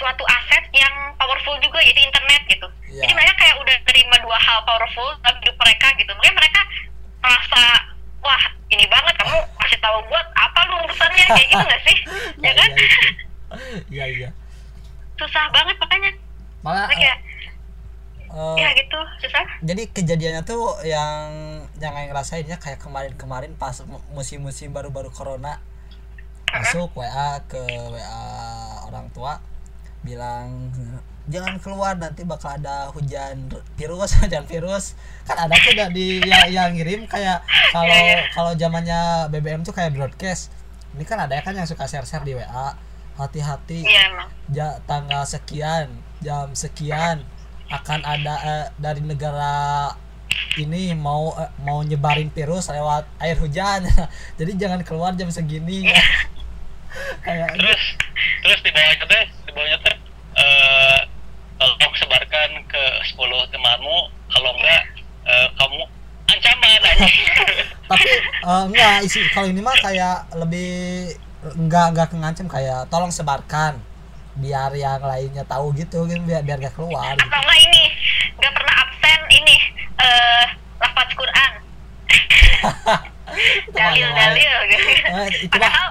C: suatu aset yang powerful juga yaitu internet gitu.
A: Iya.
C: Jadi mereka kayak udah nerima dua hal powerful dalam hidup mereka gitu. Makanya mereka merasa wah ini banget kamu kasih tahu buat apa lu urusannya kayak gitu nggak sih? ya
A: iya
C: kan?
A: iya itu. iya iya
C: Susah banget makanya.
A: malah
C: kayak
A: eh,
C: ya gitu susah.
A: jadi kejadiannya tuh yang yang yang ngerasainnya kayak kemarin-kemarin pas mu- musim-musim baru-baru corona masuk WA ke WA orang tua bilang jangan keluar nanti bakal ada hujan virus hujan virus. Kan ada tuh da- di yang, yang ngirim kayak kalau
C: Iya, iya.
A: kalau zamannya BBM tuh kayak broadcast. Ini kan ada ya kan yang suka share-share di WA hati-hati
C: Iya
A: ja, tanggal sekian jam sekian akan ada eh, dari negara ini mau eh, mau nyebarin virus lewat air hujan. Jadi jangan keluar jam segini kayak
B: terus terus di bawahnya teh di bawahnya teh eh tolong sebarkan ke 10 temanmu kalau enggak eh, kamu ancaman aja
A: tapi eh, enggak isi kalau ini mah kayak lebih enggak enggak ngancem kayak tolong sebarkan biar yang lainnya tahu gitu kan biar biar gak keluar gitu.
C: Atau enggak ini nggak pernah absen ini eh lafaz Quran. Dalil-dalil gitu.
A: Eh, itu mah
C: Padahal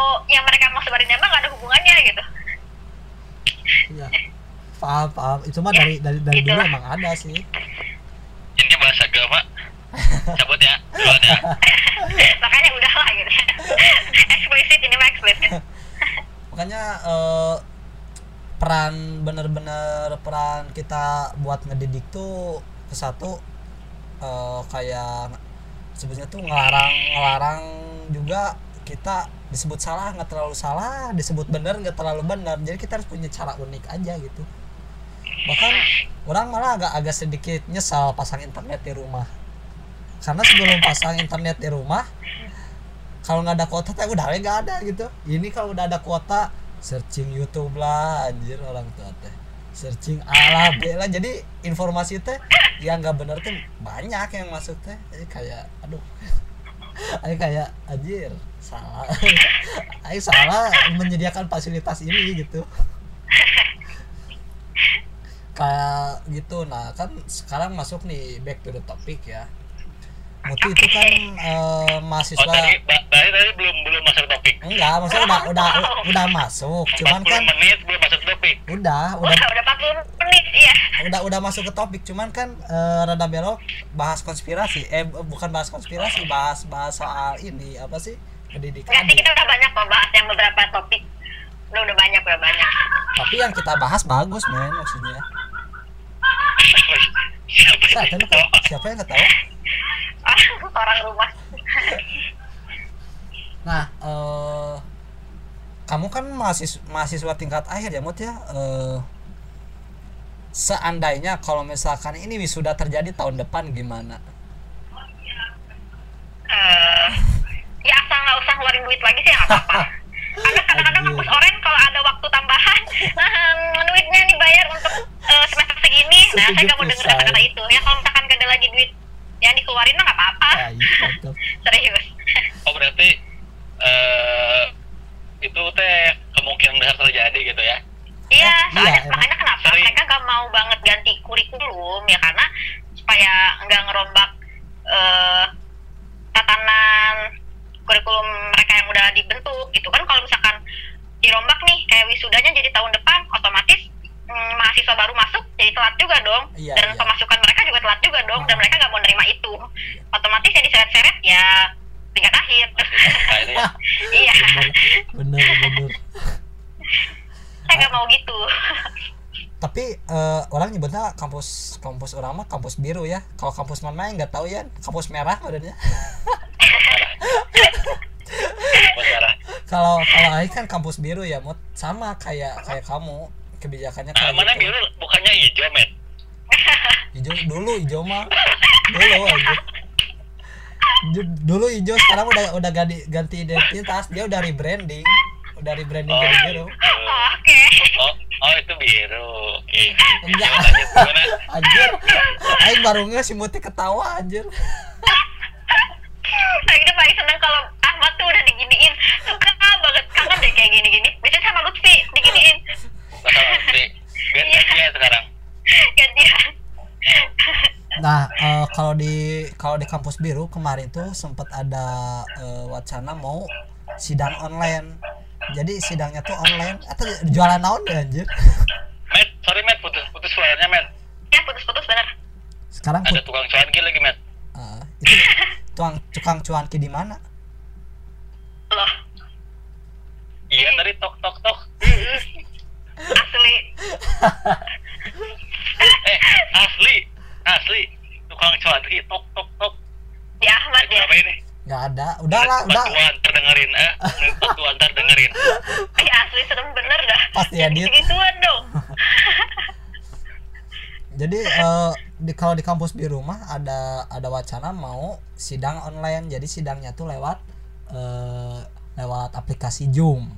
C: info yang mereka mau sebarin emang nggak ada hubungannya gitu.
A: iya. paham paham itu mah dari dari dari dulu
C: Itulah.
A: emang ada sih
B: ini bahasa agama cabut ya duluan ya
C: Makanya udahlah gitu. eksplisit ini mah eksplisit.
A: makanya eh, peran bener-bener peran kita buat ngedidik tuh ke satu eh, kayak sebetulnya tuh ngelarang ngelarang juga kita disebut salah nggak terlalu salah disebut bener nggak terlalu benar. Jadi kita harus punya cara unik aja gitu. Bahkan orang malah agak agak sedikit nyesal pasang internet di rumah. Karena sebelum pasang internet di rumah kalau nggak ada kuota teh udah nggak ada gitu. Ini kalau udah ada kuota searching YouTube lah anjir orang tua teh. Searching ala jadi informasi teh yang nggak bener tuh banyak yang masuk teh. Jadi kayak aduh. Kayak anjir salah. Ayo salah menyediakan fasilitas ini gitu. Kayak gitu. Nah kan sekarang masuk nih back to the topic ya. Muti itu kan eh,
B: oh
A: mahasiswa
B: tadi ba- tadi tadi belum belum masuk topik
A: enggak maksudnya udah udah udah masuk. Cuman
B: 40
A: kan
B: menit belum masuk topik
A: udah
C: Udah
A: udah
C: udah 40 menit iya.
A: udah udah masuk ke topik cuman kan eh, rada belok bahas konspirasi. Eh bu- bukan bahas konspirasi bahas bahas soal ini apa sih pendidikan
C: Nggak sih kita udah banyak kok bahas yang beberapa topik. Udah udah banyak udah banyak.
A: tapi yang kita bahas bagus men maksudnya
B: siapa
A: Nah,
B: sih?
A: kan kok- siapa yang ketawa
C: Orang rumah.
A: nah eh kamu kan mahasiswa, mahasiswa tingkat akhir ya Mut ya eh seandainya kalau misalkan ini wisuda terjadi tahun depan gimana
C: eh ya asal nggak usah ngeluarin duit lagi sih nggak apa-apa. Karena kadang-kadang kampus oren kalau ada waktu tambahan, duitnya dibayar untuk eh, semester segini. Nah, saya nggak mau
A: Setuju,
C: kata-kata itu. Ya kalau misalkan gak ada lagi duit yang dikeluarin mah nggak apa-apa.
A: ya iya.
C: Serius.
B: oh berarti eh itu teh kemungkinan besar terjadi gitu ya
C: Iya,
A: Iya,
C: soalnya
A: emang.
C: makanya kenapa
B: Sering.
C: mereka gak mau banget ganti kurikulum ya karena supaya nggak ngerombak eh, tatanan kurikulum mereka yang udah dibentuk gitu. Kan kalau misalkan dirombak nih kayak wisudanya jadi tahun depan otomatis mm, mahasiswa baru masuk jadi telat juga dong.
A: Iya,
C: dan
A: iya.
C: pemasukan mereka juga telat juga dong dan
A: Oh.
C: mereka nggak mau nerima itu. Otomatis yang diseret-seret ya tingkat akhir.
B: Ya.
C: Iya.
A: Bener bener.
C: Saya nggak mau gitu
A: tapi eh, orang nyebutnya kampus kampus orang mah kampus biru ya. Kalau kampus mana yang nggak tahu ya kampus merah badannya kalau kalau Aing kan kampus biru ya mut. Sama kayak kayak kamu. Kebijakannya kayak
B: mana
A: gitu.
B: biru? Bukannya hijau met
A: hijau dulu hijau mah. Dulu aja Du- dulu hijau sekarang udah udah ganti ganti identitas. Dia udah rebranding udah rebranding
B: oh,
A: jadi
B: gitu.
A: biru.
C: Oke.
B: Oh, oh itu biru. Oke.
A: Enggak.
B: Lanjut gimana?
A: Anjir. Aing baru nge si Muti ketawa anjir.
C: Lagi dia paling seneng kalau Ahmad tuh udah diginiin. Suka banget. Kangen deh kayak gini-gini. Biasanya sama Lutfi diginiin.
B: Nanti biar gantian sekarang.
C: Gantian
A: Nah, eh, kalau di kalau di kampus biru kemarin tuh sempat ada eh, wacana mau sidang online. Jadi sidangnya tuh online atau jualan naon deh anjir.
B: met sorry met putus putus suaranya met
C: Ya putus-putus bener
A: Sekarang
B: ada tukang cuanki lagi met
A: eh, itu tukang tukang cuanki di mana?
C: Loh.
B: Iya tadi tok tok tok.
C: Asli.
B: Eh asli. Asli. Tukang cuanki tok tok tok.
C: Di Ahmad ya
B: apa ini?
A: Nggak ada. Udahlah, udah.
B: Patuan terdengerin eh Patuan terdengerin
C: Eh asli serem bener dah
A: Pasti
C: Jangan
A: edit.
C: gitu-gituan dong
A: Jadi eh, di kalau di kampus biru mah ada ada wacana mau sidang online. Jadi sidangnya tuh lewat eh, lewat aplikasi Zoom.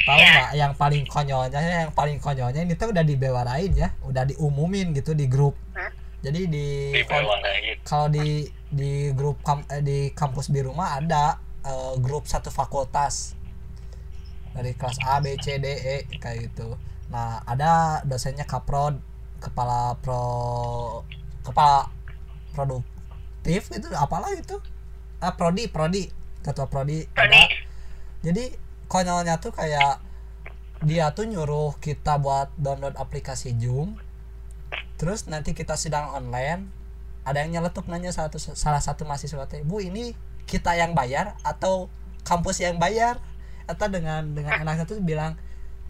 A: Tahu
C: Ya.
A: nggak yang paling konyolnya yang paling konyolnya ini tuh udah dibewarain ya, udah diumumin gitu di grup. Jadi di
B: di
A: kalau di di grup kam, eh, di kampus biru mah ada eh, grup satu fakultas dari kelas A B C D E kayak gitu. Nah ada dosennya kaprod kepala pro kepala produktif itu apalah itu. Ah prodi prodi ketua prodi.
C: Prodi.
A: Ada jadi konyolnya tuh kayak dia tuh nyuruh kita buat download aplikasi Zoom terus nanti kita sidang online ada yang nyeletuk nanya satu salah satu mahasiswa teh bu ini kita yang bayar atau kampus yang bayar. Atau dengan dengan enaknya tuh bilang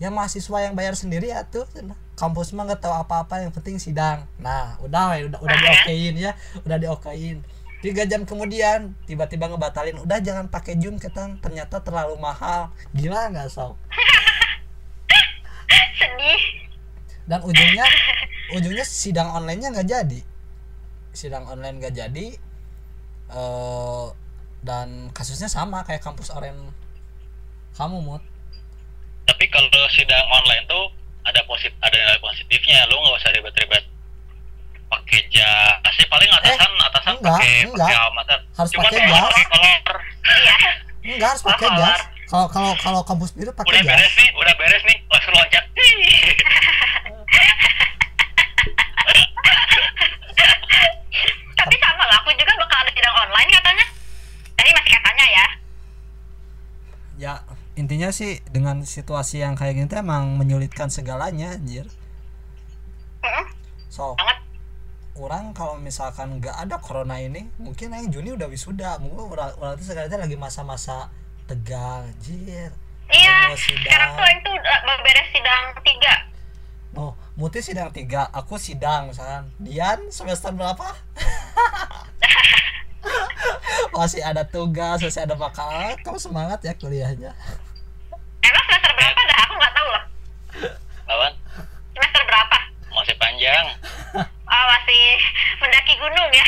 A: ya mahasiswa yang bayar sendiri ya tuh kampus mah nggak tahu apa-apa yang penting sidang. Nah udah we, udah udah diokein ya udah diokein. Tiga jam kemudian tiba-tiba ngebatalin udah jangan pakai zoom ketang. Ternyata terlalu mahal. Gila nggak so
C: Sedih.
A: Dan ujungnya ujungnya sidang onlinenya nggak jadi. Sidang online nggak jadi eh dan kasusnya sama kayak kampus oren kamu mut.
B: Tapi kalau sidang online tuh ada posit ada nilai positifnya. Lu nggak usah ribet-ribet pakai jas. Sih paling atasan atasan
A: Eh, enggak,
B: pakai pakai almatan
A: Harus pakai jas.
C: Iya.
A: Enggak harus pakai jas. kalau kalau kalau kampus biru pakai
B: udah
A: jas.
B: beres nih udah beres nih. Langsung loncat
C: Tapi sama lah aku juga bakal ada sidang online katanya Tadi masih katanya ya
A: ya intinya sih dengan situasi yang kayak gini tuh emang menyulitkan segalanya anjir. So orang kalau misalkan nggak ada corona ini mungkin yang Juni udah wisuda. Mungkin orang orang itu sekarang lagi masa-masa tegang anjir.
C: Iya sekarang tuh itu beres sidang tiga.
A: Oh Muti sidang tiga aku sidang misalkan. Dian semester berapa? Masih ada tugas masih ada makalah kamu semangat ya kuliahnya
C: emang semester berapa dah aku nggak tahu loh
B: lawan
C: semester berapa
B: masih panjang
C: oh masih mendaki gunung ya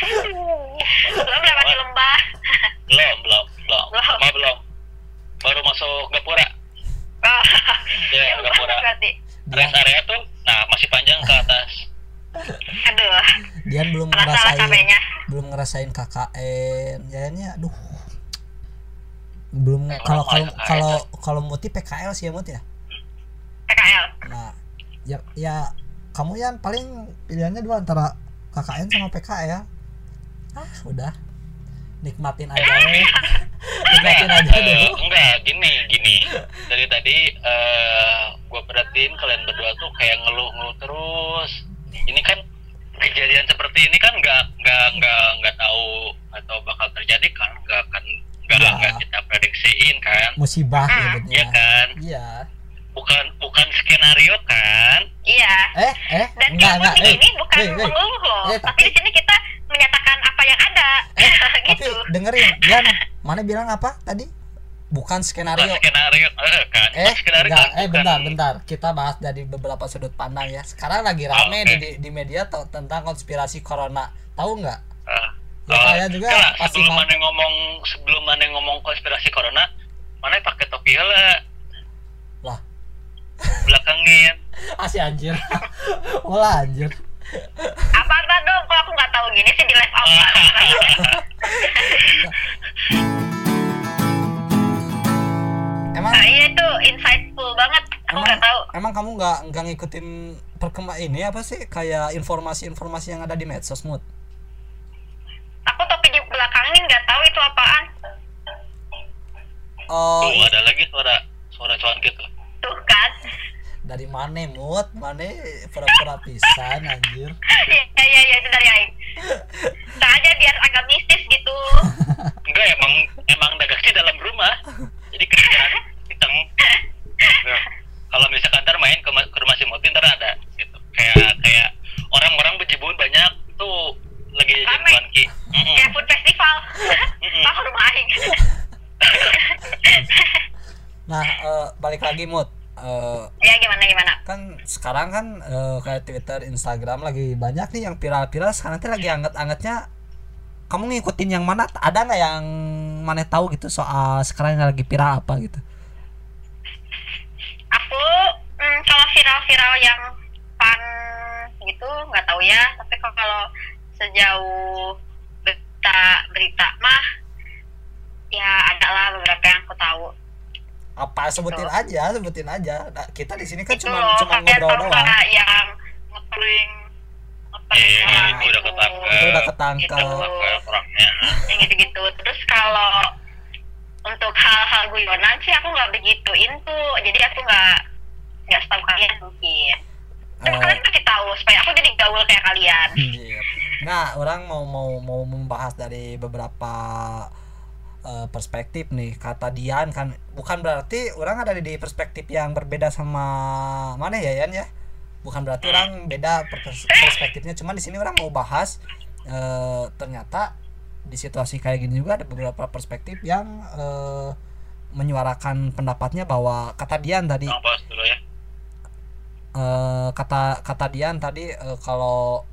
C: belum lewati lembah
B: belum belum belum
C: Belum.
B: Cuma belum baru masuk gapura
C: oh,
B: ya
C: jauh
B: gapura
C: banget berarti
B: rest area tuh nah masih panjang ke atas
C: aduh
A: Dian belum
C: salah salah
A: ngerasain
C: cabenya
A: ngerasain KKN jadinya aduh. Belum kalau kalau
B: KKN.
A: kalau kalau Muti PKL sih ya Mut ya?
C: PKL
A: nah ya ya kamu yang paling pilihannya dua antara KKN sama PKL ah udah. Nikmatin aja ya. nikmatin aja
B: Eh,
A: dulu
B: enggak gini gini. Dari tadi eh gue perhatiin kalian berdua tuh kayak ngeluh-ngeluh terus. Ini kan kejadian seperti ini kan nggak nggak nggak nggak tahu atau bakal terjadi kan nggak akan nggak
A: Iya.
B: nggak kita prediksiin kan.
A: Musibah
C: Ah,
A: ya.
B: Iya kan?
A: Iya.
B: Bukan bukan skenario kan?
C: Iya.
A: Eh eh
C: dan
A: enggak enggak
C: di
A: eh.
C: sini bukan
A: eh,
C: mengeluh. Loh
A: Eh,
C: tapi
A: tapi-
C: di sini kita menyatakan apa yang ada.
A: Eh tapi
C: gitu.
A: dengerin Dian mana bilang apa tadi bukan skenario.
B: Bukan skenario. Eh, kan
A: eh
B: skenario.
A: enggak.
B: Kan
A: eh
B: bukan-
A: bentar bentar. Kita bahas dari beberapa sudut pandang ya. Sekarang lagi rame
B: Oke.
A: di, di di media tentang konspirasi corona. Tahu nggak
B: Ah.
A: Ya,
B: Oh,
A: saya juga
B: enggak,
A: pasti
B: sebelum mana ngomong sebelum mana ngomong konspirasi corona mana pakai topi heula
A: lah.
B: Belakangin.
A: Asih anjir. Wah anjir.
C: Apa apa dong kalau aku nggak tahu gini sih di live out
A: emang
C: nah, iya itu insightful banget. Aku
A: emang,
C: nggak tahu.
A: emang kamu nggak nggak ngikutin perkembang ini apa sih? Kayak informasi-informasi yang ada di medsos mood
C: aku topi di belakangin nggak tahu itu apaan.
A: Oh
B: tuh ada lagi suara suara cuan gitu.
C: Tuh kan.
A: Dari mana mood mana pura-pura pisan anjir?
C: Iya iya iya itu dari Aing sengaja biar agak mistis gitu.
B: Enggak emang emang dagangnya dalam rumah. Jadi kerjaan hiteng Nah, kalau misalkan ntar main ke, ke rumah si Muti ntar ada gitu. Kayak kayak orang-orang bejibun banyak tuh lagi jadi Mm-mm.
C: kayak food festival. Oh rumah Aing
A: nah eh, balik lagi mood Eh,
C: ya gimana gimana?
A: kan sekarang kan eh, kayak Twitter, Instagram lagi banyak nih yang viral-viral. Sekarang tuh lagi anget-angetnya kamu ngikutin yang mana? Ada nggak yang mana tahu gitu soal sekarang yang lagi viral apa gitu
C: aku mm, kalau viral-viral yang fun gitu nggak tahu ya. Tapi kalau- kalau sejauh berita berita mah ya ada lah beberapa yang aku tahu.
A: Apa sebutin
C: Gitu.
A: aja sebutin aja. Nah, kita di sini kan cuma
C: loh
A: cuma ngobrol doang.
C: yang ngeprank ngeprank
B: Eh,
C: orang
B: itu udah ketangkep.
A: itu udah ketangkep.
C: Gitu.
B: Orangnya.
C: Yang gitu-gitu. Terus kalau untuk hal-hal guyonan sih aku nggak begitu into jadi aku nggak nggak setahu kalian mungkin Tapi
A: Eh,
C: kalian pasti tahu supaya aku jadi gaul kayak kalian
A: Iya. Nah, orang mau mau mau membahas dari beberapa eh, perspektif nih. Kata Dian kan bukan berarti orang ada di perspektif yang berbeda sama mana ya Yan ya. Bukan berarti orang beda pers- perspektifnya. Cuman di sini orang mau bahas eh, ternyata di situasi kayak gini juga ada beberapa perspektif yang eh, menyuarakan pendapatnya bahwa kata Dian tadi
B: ya
A: eh, kata kata Dian tadi eh, kalau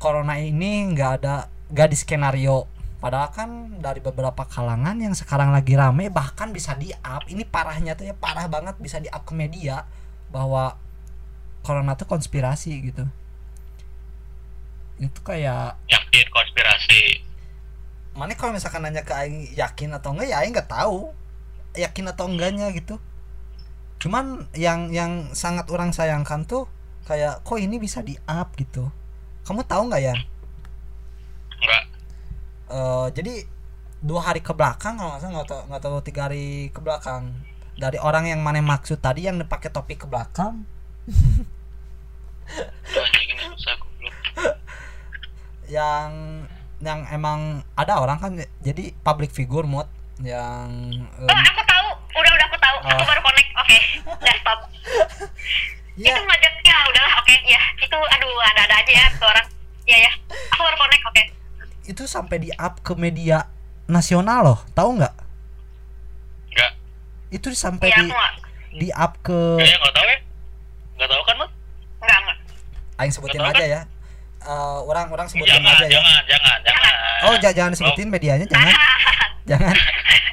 A: corona ini nggak ada nggak di skenario. Padahal kan dari beberapa kalangan yang sekarang lagi rame bahkan bisa di up ini parahnya tuh ya parah banget bisa di up ke media bahwa corona tuh konspirasi gitu. Itu kayak
B: yakin konspirasi?
A: Mana kalau misalkan nanya ke Aing yakin atau enggak ya Aing nggak tahu. Yakin atau enggaknya gitu cuman yang yang sangat orang sayangkan tuh kayak kok ini bisa di up gitu. Kamu tahu nggak ya
B: enggak
A: Eh, jadi dua hari ke belakang kalau nggak salah nggak tahu nggak tahu tiga hari ke belakang dari orang yang mana maksud tadi yang pakai topi ke belakang? Yang yang emang ada orang kan jadi public figure mood yang
C: oh
A: em,
C: aku tahu. Udah udah aku tahu. Aku
A: Oh.
C: baru connect. Oke udah stop.
A: Ya.
C: Itu ngajaknya udahlah oke. Ya itu aduh ada ada aja ya tuh orang. Ya ya. Aku baru connect oke.
A: Itu sampai di up ke media nasional loh tahu nggak?
B: Enggak.
A: itu sampai
C: ya
A: di
C: aku nggak.
A: di up ke
B: Kayaknya nggak tahu ya. Nggak tahu kan, Mat?
C: nggak nggak.
A: Aing sebutin
B: Nggak
A: aja ya. Eh, orang-orang sebutin
B: Jangan,
A: aja ya.
B: jangan, jangan, jangan.
A: oh ja- jangan sebutin medianya jangan jangan.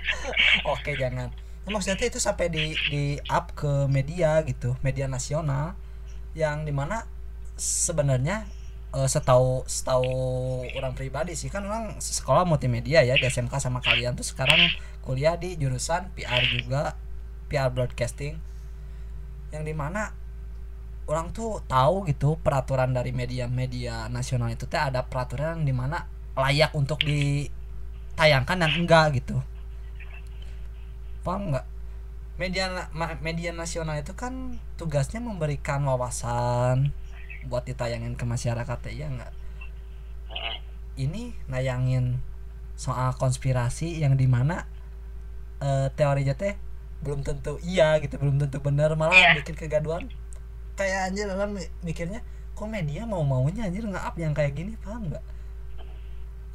A: Oke jangan. Nah, maksudnya itu sampai di di up ke media gitu media nasional yang di mana sebenarnya eh, setahu setahu orang pribadi sih kan orang sekolah multimedia ya di SMK sama kalian tuh sekarang kuliah di jurusan PR juga PR broadcasting. Yang di mana orang tuh tahu gitu peraturan dari media-media nasional itu teh ada peraturan di mana layak untuk ditayangkan dan enggak gitu. Paham nggak media media nasional itu kan tugasnya memberikan wawasan buat ditayangin ke masyarakat ya enggak? Ini nayangin soal konspirasi yang di mana eh, teorinya teh belum tentu iya gitu belum tentu benar malah
C: Iya.
A: bikin kegaduhan. Kayak anjir orang mi- mikirnya kok media mau maunya anjir nge up yang kayak gini? Paham nggak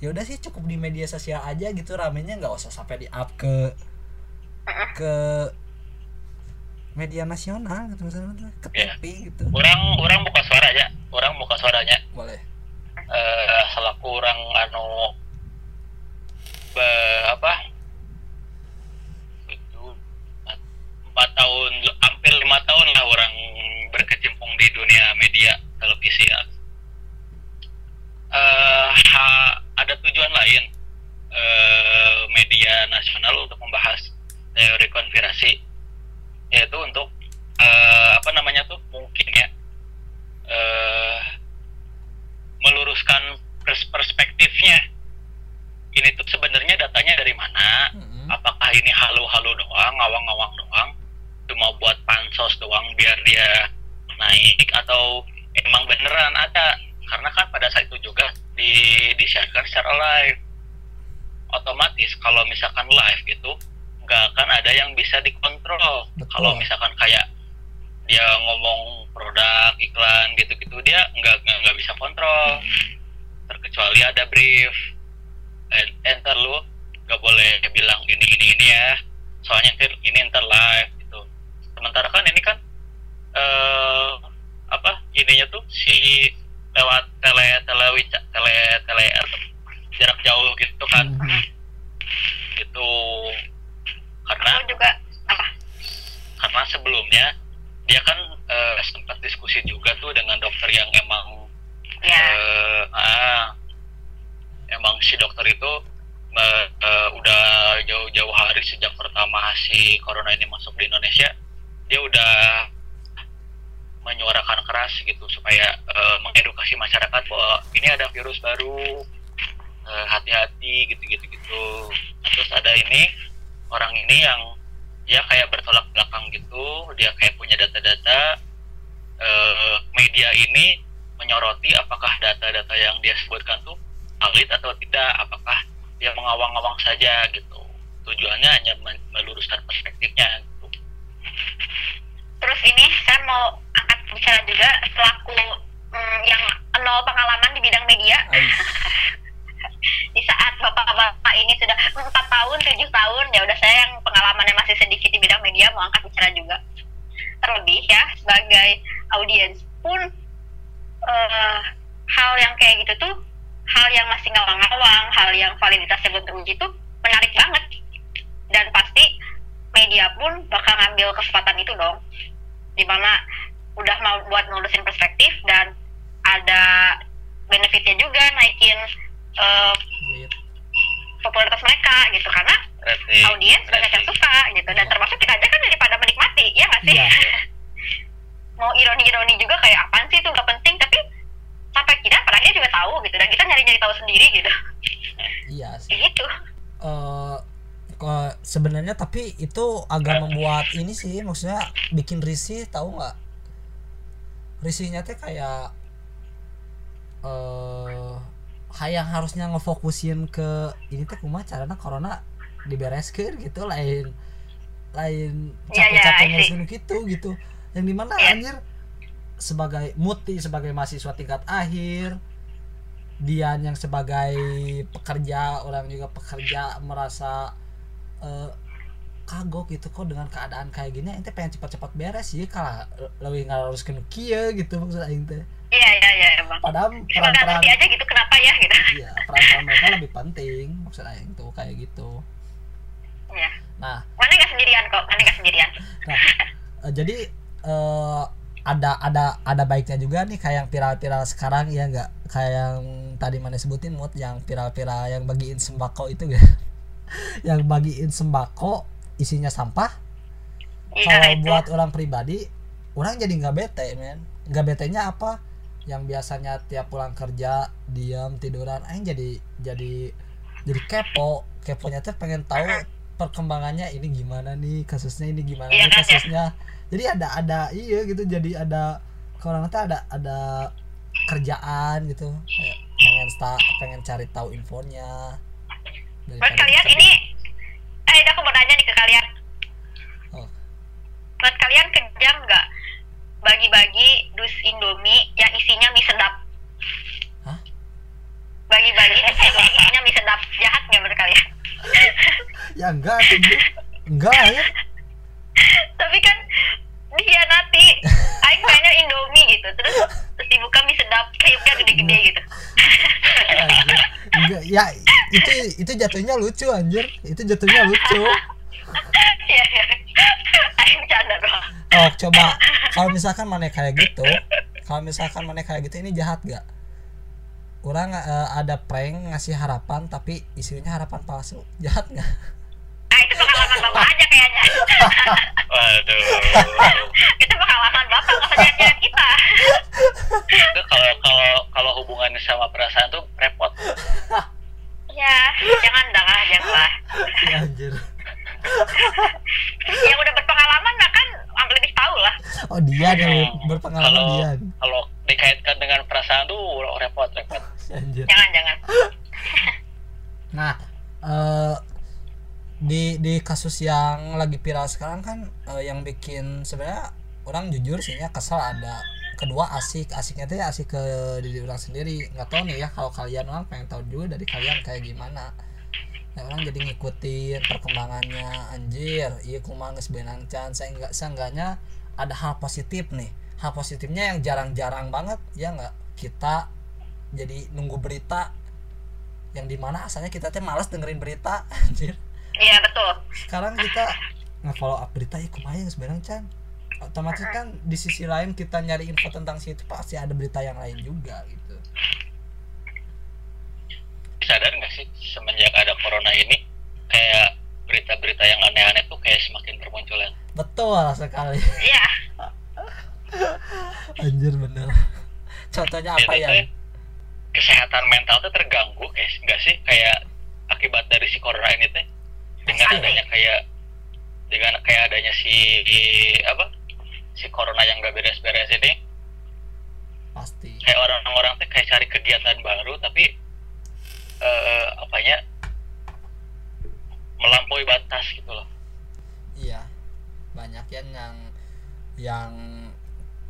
A: ya udah sih cukup di media sosial aja gitu ramenya nggak usah sampai di up ke ke media nasional gitu misalnya ke. TV gitu
B: Orang, orang buka suara aja. Orang buka suaranya.
A: boleh
B: eh selaku orang anu be- apa itu empat tahun hampir lima tahun lah orang berkecimpung di dunia media televisi ya. Ha- ada tujuan lain eh, media nasional untuk membahas teori konspirasi yaitu untuk eh, apa namanya tuh mungkin ya eh, meluruskan pers- perspektifnya. Ini tuh sebenarnya datanya dari mana?
A: Mm-mm.
B: apakah ini halu-halu doang ngawang-ngawang doang? Cuma buat pansos doang biar dia naik atau emang beneran ada? Karena kan pada saat itu juga di disiarkan secara live. Otomatis kalau misalkan live itu nggak akan ada yang bisa dikontrol. Kalau misalkan kayak dia ngomong produk iklan gitu-gitu dia nggak nggak bisa kontrol. Terkecuali ada brief. En- enter lu nggak boleh bilang ini ini ini ya. Soalnya ini enter live gitu. Sementara kan ini kan eh apa ininya tuh si lewat tele tele tele tele jarak jauh gitu kan.
A: Mhm.
B: gitu. Karena
C: aku juga apa?
B: Karena sebelumnya dia kan eh, sempat diskusi juga tuh dengan dokter yang emang
C: ya
B: eh, ah, emang si dokter itu eh, eh, udah jauh-jauh hari sejak pertama si corona ini masuk di Indonesia dia udah menyuarakan keras gitu supaya eh, mengedukasi masyarakat bahwa ini ada virus baru eh, hati-hati gitu-gitu gitu terus ada ini orang ini yang dia kayak bertolak belakang gitu dia kayak punya data-data eh, media ini menyoroti apakah data-data yang dia sebutkan tuh valid atau tidak apakah dia mengawang-awang saja gitu. Tujuannya hanya meluruskan perspektifnya gitu
C: terus ini saya mau angkat bicara juga selaku mm, yang nol pengalaman di bidang media. Di saat bapak-bapak ini sudah empat tahun tujuh tahun ya udah saya yang pengalamannya masih sedikit di bidang media mau angkat bicara juga. Terlebih ya sebagai audiens pun eh, hal yang kayak gitu tuh hal yang masih ngawang-ngawang hal yang validitasnya belum teruji tuh menarik banget. Dan pasti media pun bakal ngambil kesempatan itu dong di mana udah mau buat nulisin perspektif dan ada benefitnya juga naikin eh,
A: Duit.
C: popularitas mereka gitu. Karena audiens banyak yang suka gitu. Dan termasuk kita aja kan daripada menikmati ya nggak sih?
A: Iya.
C: mau ironi-ironi juga kayak apaan sih itu nggak penting tapi sampai kita pada akhirnya juga tahu gitu. Dan kita nyari-nyari tahu sendiri gitu.
A: Iya sih.
C: Gitu.
A: Eh kok sebenarnya tapi itu agak membuat ini sih maksudnya bikin risih tahu nggak risihnya teh kayak eh yang harusnya ngefokusin ke ini teh kumaha carana corona dibereskeun gitu lain lain
C: Iya, iya,
A: capek-capek
C: I see.
A: ngurusin gitu gitu yang di mana
C: Iya.
A: anjir sebagai muti sebagai mahasiswa tingkat akhir Dian yang sebagai pekerja orang juga pekerja merasa eh, kagok gitu kok dengan keadaan kayak gini ente pengen cepat-cepat beres sih kalah lebih ngaruskeun kieu gitu maksud aing teh.
C: Iya iya iya emang
A: padahal peran-peran
C: aja gitu kenapa ya gitu.
A: Iya peran-peran mereka lebih penting maksud aing tuh kayak gitu.
C: Ya
A: nah.
C: Mana nggak sendirian kok mana nggak sendirian.
A: Nah, eh, jadi eh, ada ada ada baiknya juga nih kayak yang viral-viral sekarang ya nggak? Kayak yang tadi mana sebutin mood yang viral-viral yang bagiin sembako itu gak yang bagiin sembako isinya sampah.
C: Iya
A: kalau
C: itu.
A: buat orang pribadi orang jadi nggak bete men. Nggak betenya apa? Yang biasanya tiap pulang kerja diam tiduran aing jadi jadi jadi kepo. Keponya tuh pengen tahu perkembangannya ini gimana nih kasusnya ini gimana
C: Iya
A: nih
C: kan, ya?
A: kasusnya. Jadi ada ada iya gitu jadi ada kalau nanti ada ada kerjaan gitu. Pengen sta, pengen cari tahu infonya
C: buat kalian
A: kita-
C: ini eh ini aku mau nanya nih ke kalian.
A: Oh.
C: buat kalian kejam nggak? Bagi-bagi dus indomie yang isinya mie sedap.
A: Hah?
C: bagi-bagi dus indomie isinya mie sedap. Jahat nggak menurut kalian?
A: Ya enggak enggak ya.
C: Tapi kan dia nanti. Aing pengennya indomie gitu. Terus terus dibuka mie sedap. Kriuknya gede-gede gitu.
A: Enggak ya itu itu jatuhnya lucu anjir. Itu jatuhnya lucu.
C: Ya ya Aing doang
A: oh coba. Kalau misalkan mana kayak gitu kalau misalkan mana kayak gitu ini jahat gak orang eh, ada prank ngasih harapan tapi isinya harapan palsu. Jahat nggak
C: nah itu pengalaman bapak aja kayaknya.
B: Waduh.
C: Itu pengalaman bapak nyeret kita.
B: Itu kalau kalau kalau hubungannya sama perasaan tuh repot.
C: Ya jangan dah lah jangan lah.
A: Ya, anjir.
C: Yang udah berpengalaman mah kan lebih tahu lah.
A: Oh dia yang berpengalaman
B: kalau
A: dia.
B: kalau dikaitkan dengan perasaan tuh repot repot.
A: Anjir.
C: Jangan jangan.
A: Nah, eh, di kasus yang lagi viral sekarang kan eh, yang bikin sebenarnya orang jujur sih ya kesal ada kedua asik asiknya tuh ya asik ke diri orang sendiri. Nggak tahu nih ya kalau kalian orang pengen tahu juga dari kalian kayak gimana. Nah, orang jadi ngikutin perkembangannya anjir iya kumaha geus benang can saya enggak seenggaknya ada hal positif nih. Hal positifnya yang jarang-jarang banget ya nggak? Kita jadi nunggu berita yang di mana asalnya kita teh malas dengerin berita anjir
C: iya betul.
A: Sekarang kita nge-follow up berita ya kumaha yang sebenarnya Chan? Otomatis kan di sisi lain kita nyari info tentang situ pasti ada berita yang lain juga gitu.
B: Sadar nggak sih semenjak ada corona ini kayak berita-berita yang aneh-aneh tuh kayak semakin bermunculan?
A: Betul sekali.
C: Iya.
A: Anjir bener. Contohnya apa
B: Jadi
A: ya
B: kesehatan mental tuh terganggu kayak nggak sih? Kayak akibat dari si corona ini teh dengan adanya kayak dengan kayak adanya si apa si corona yang gak beres-beres ini.
A: Pasti.
B: Kayak orang-orang teh kayak cari kegiatan baru tapi eh apanya melampaui batas gitu loh.
A: Iya. Banyak yang yang yang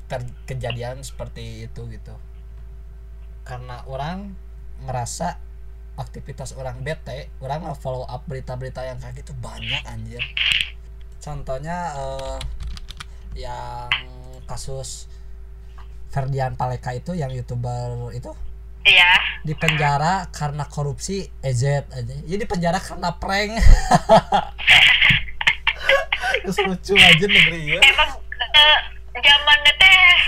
A: ter- kejadian seperti itu gitu. Karena orang merasa aktivitas orang bete orang follow up berita-berita yang kayak gitu banyak anjir. Contohnya eh, yang kasus Ferdian Paleka itu yang youtuber itu?
C: Iya.
A: Di penjara karena korupsi EZ aja. Ya di penjara karena prank. Terus lucu aja negeri ya.
C: Emang eh, zamannya teh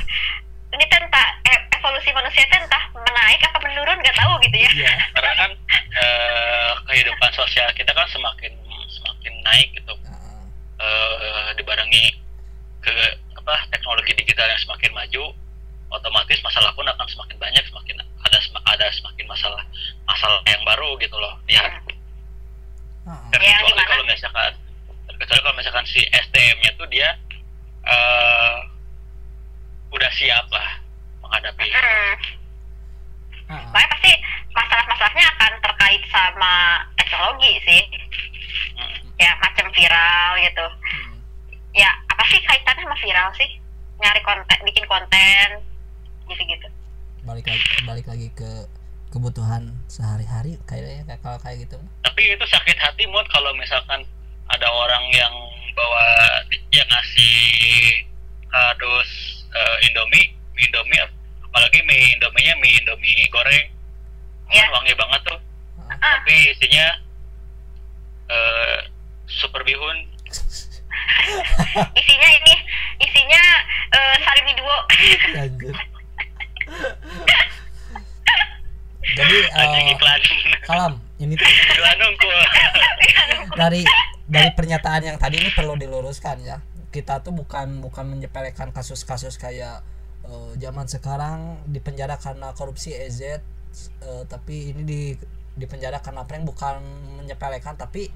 C: ini teh entah eh, evolusi manusia teh entah menaik apa menurun nggak tahu gitu ya.
A: Iya
B: karena kan eh, kehidupan sosial kita kan semakin semakin naik gitu. Eh dibarengi ke apa teknologi digital yang semakin maju otomatis masalah pun akan semakin banyak semakin ada ada semakin masalah masalah yang baru gitu loh
A: Heeh.
C: Ya,
B: terkecuali kalau misalkan terkecuali kalau misalkan si STM-nya tuh dia eh udah siap lah menghadapi
C: Hmm.
A: Ah.
C: makanya pasti masalah-masalahnya akan terkait sama teknologi sih
B: Hmm.
C: ya macam viral gitu
A: Hmm.
C: ya apa sih kaitannya sama viral sih nyari konten bikin konten gitu-gitu
A: balik lagi balik lagi ke kebutuhan sehari-hari kayaknya kayak kalau kayak gitu
B: tapi itu sakit hati mood kalau misalkan ada orang yang bawa yang ngasih kardus eh, Indomie mie Indomie apalagi mie Indominya mie Indomie goreng.
C: Ya
B: kan wangi banget tuh.
A: Ah,
B: tapi isinya eh, super bihun.
C: Isinya ini isinya eh, sari duo.
A: Jadi
B: anjing
A: eh, kalam ini tuh dari dari pernyataan yang tadi ini perlu diluruskan ya. Kita tuh bukan bukan menyepelekan kasus-kasus kayak eh, zaman sekarang di penjara karena korupsi EZ eh, tapi ini di di penjara karena prank bukan menyepelekan tapi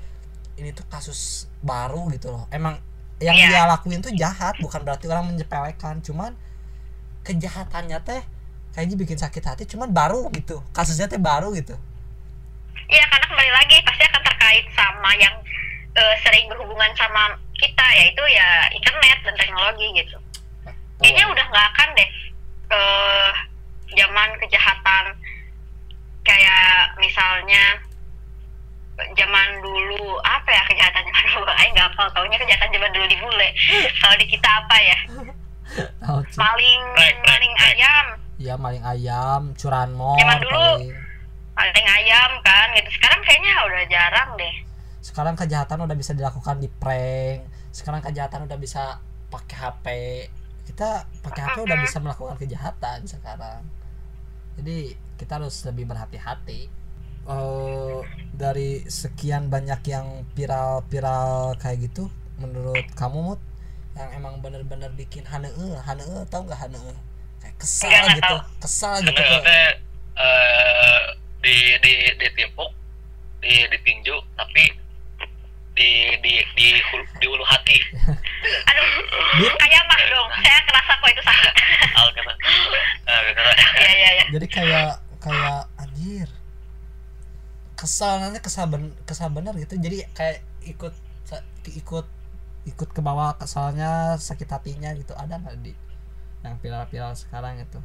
A: ini tuh kasus baru gitu loh emang yang
C: Iya.
A: dia lakuin tuh jahat bukan berarti orang menyepelekan cuman kejahatannya teh kayaknya bikin sakit hati cuman baru gitu kasusnya teh baru gitu
C: Iya karena kembali lagi pasti akan terkait sama yang eh, sering berhubungan sama kita yaitu ya internet dan teknologi gitu. Kayaknya udah nggak akan deh eh zaman kejahatan kayak misalnya zaman dulu apa ya kejahatannya aduh aing nggak hafal taunya kejahatan zaman dulu di bule. Kalau di kita apa ya?
A: Ci.
C: maling
B: rek,
C: maling ayam.
A: Ya maling ayam curanmor
C: Zaman dulu.
A: paling.
C: maling ayam kan gitu. Sekarang kayaknya udah jarang deh.
A: Sekarang kejahatan udah bisa dilakukan di prank. Sekarang kejahatan udah bisa pakai HP kita pakai HP udah bisa melakukan kejahatan sekarang jadi kita harus lebih berhati-hati Eh, dari sekian banyak yang viral-viral kayak gitu menurut kamu mut yang emang bener-bener bikin hanee hanee tau nggak hanee kayak kesal
C: Enggak, nggak
A: gitu
C: tahu.
A: kesal
B: karena
A: gitu tuh.
B: teh eh, di di ditimpuk di ditinju tapi di di di hulu, di ulu hati.
C: Aduh kayak mah dong. Saya kerasa kok itu sakit.
B: Al gitu Eh, gitu.
C: iya iya iya.
A: Jadi kayak kayak anjir. Kesal nanti kesal ben, kesal bener gitu. Jadi kayak ikut ikut ikut ke bawah kesalnya sakit hatinya gitu. Ada nggak di yang viral-viral sekarang itu?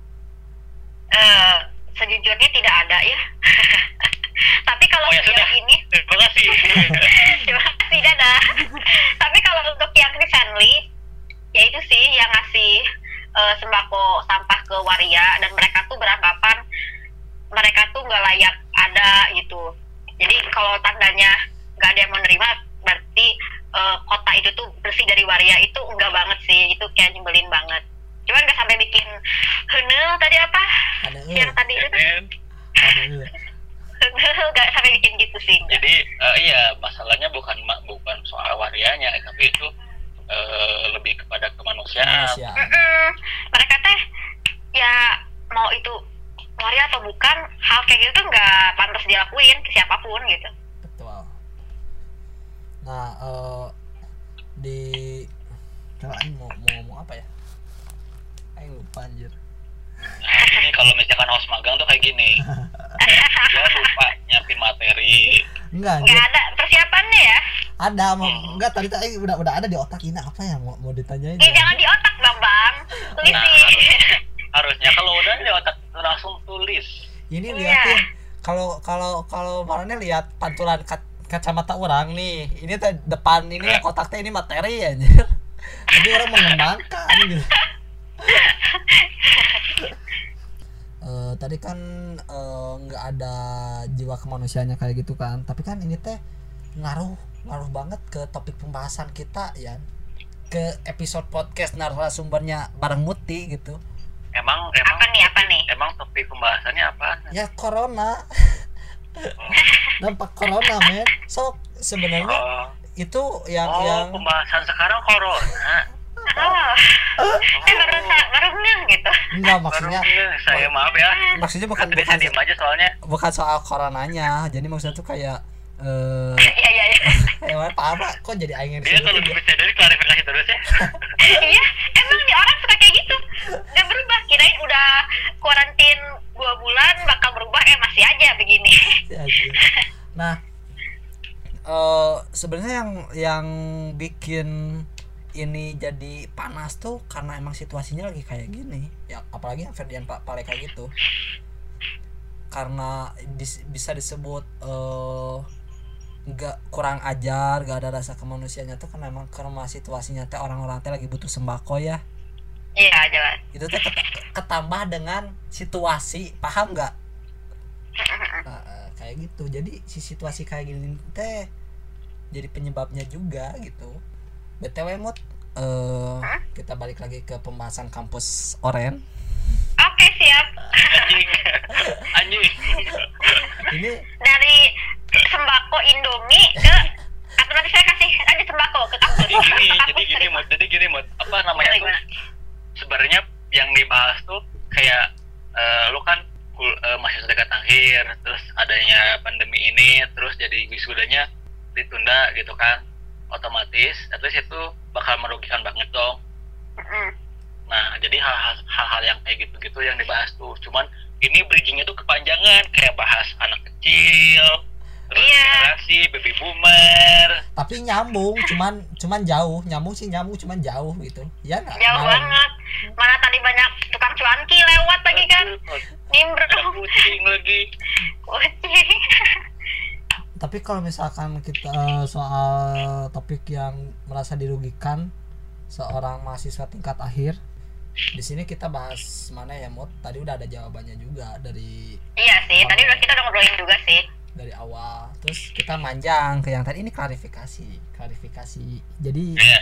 C: Eh, sejujurnya tidak ada ya. Tapi kalau
B: Oh, ya sudah.
C: ini
B: terima kasih.
C: Terima kasih dadah. Tapi kalau untuk yang friendly ya itu sih yang ngasih eh, sembako sampah ke waria dan mereka tuh beranggapan mereka tuh nggak layak ada gitu. Jadi kalau tandanya nggak ada yang menerima berarti eh, kota itu tuh bersih dari waria itu enggak banget sih. Itu kayak nyebelin banget cuman nggak sampai bikin henel tadi apa?
A: Ada
C: yang tadi itu. Henel nggak sampai bikin gitu sih.
B: Jadi eh, iya masalahnya bukan bukan soal warianya tapi itu eh, lebih kepada kemanusiaan.
A: Manusia
C: Mm-mm. mereka teh ya mau itu waria atau bukan hal kayak gitu tuh nggak pantas dilakuin ke siapa pun gitu.
A: Betul. Nah eh, di coba Aing mau mau ngomong apa ya Lupa anjir?
B: Nah, ini kalau misalkan host magang tuh kayak gini. Dia lupa nyiapin materi.
A: Enggak anjir.
C: nggak ada persiapannya ya?
A: Ada mau
B: Hmm.
A: enggak tadi tuh Aing udah udah ada di otak ini. Apa ya mau mau ditanyain
C: eh
A: ya?
C: jangan di otak bang. Bang tulis
B: Nah,
C: sih.
B: harusnya. Kalau udah di otak langsung tulis.
A: Ini
C: Iya.
A: liatin. Kalau kalau kalau marahnya lihat pantulan ka- kacamata orang nih ini teh depan ini
B: Eh.
A: kotak teh ini materi ya anjir. Jadi orang mengembangkan gitu Eh, tadi kan eh, nggak ada jiwa kemanusiaannya kayak gitu kan. Tapi kan ini teh ngaruh ngaruh banget ke topik pembahasan kita ya ke episode podcast narasumbernya bareng Muti gitu.
B: Emang emang
C: apa nih apa nih?
B: emang topik pembahasannya apa?
A: Ya corona. Dampak corona men. So sebenarnya
B: oh,
A: itu yang
B: oh
A: yang
B: pembahasan sekarang corona
C: oh eh ngeh gitu.
A: Enggak maksudnya
B: saya maaf ya.
A: Maksudnya bukan bukan
B: diem aja soalnya.
A: Bukan soal coronanya jadi maksudnya tuh kayak eh
C: iya iya iya.
A: Abra kok jadi aing yang
B: dia kalau
A: ya?
B: bisa dari klarifikasi terus ya.
C: Iya emang nih orang suka kayak gitu. Nggak berubah kirain udah kuarantin dua bulan bakal berubah eh masih aja begini.
A: Nah eh sebenarnya yang yang bikin ini jadi panas tuh karena emang situasinya lagi kayak gini. Ya apalagi yang Ferdian Pak Paleka gitu. Karena dis- bisa disebut eh nggak kurang ajar gak ada rasa kemanusiaannya tuh karena emang karena situasinya teh orang-orang teh lagi butuh sembako ya.
C: Iya jelas.
A: Itu teh ket- ketambah dengan situasi paham nggak? Nah, eh, kayak gitu. Jadi si situasi kayak gini teh jadi penyebabnya juga gitu btw mut. Eh kita balik lagi ke pembahasan kampus oren.
C: Oke siap.
B: Anjing. Anjing.
A: Ini
C: dari sembako Indomie ke atau nanti saya kasih aja sembako ke kampus.
B: Jadi gini
C: Kampus
B: jadi gini mut. Jadi gini mut. Apa namanya
C: Gimana,
B: tuh?
C: gimana?
B: sebenarnya yang dibahas tuh kayak eh, lu kan kul- eh, masih dekat akhir terus adanya pandemi ini terus jadi wisudanya ditunda gitu kan otomatis at least itu bakal merugikan banget dong. Nah jadi hal-hal hal-hal yang kayak gitu-gitu yang dibahas tuh cuman ini bridgingnya tuh kepanjangan kayak bahas anak kecil terus
C: Iya.
B: generasi baby boomer.
A: Tapi nyambung cuman cuman jauh. Nyambung sih nyambung cuman jauh gitu. Ya nggak?
C: Jauh
A: Malam.
C: banget. Mana tadi banyak tukang cuanki lewat lagi kan? Nimbrung.
B: Kucing lagi.
C: Kucing
A: tapi kalau misalkan kita eh, soal topik yang merasa dirugikan seorang mahasiswa tingkat akhir di sini kita bahas mana ya mut? Tadi udah ada jawabannya juga dari
C: iya sih tadi udah kita udah ngobrolin juga sih
A: dari awal. Terus kita manjang ke yang tadi ini klarifikasi klarifikasi. Jadi
B: ya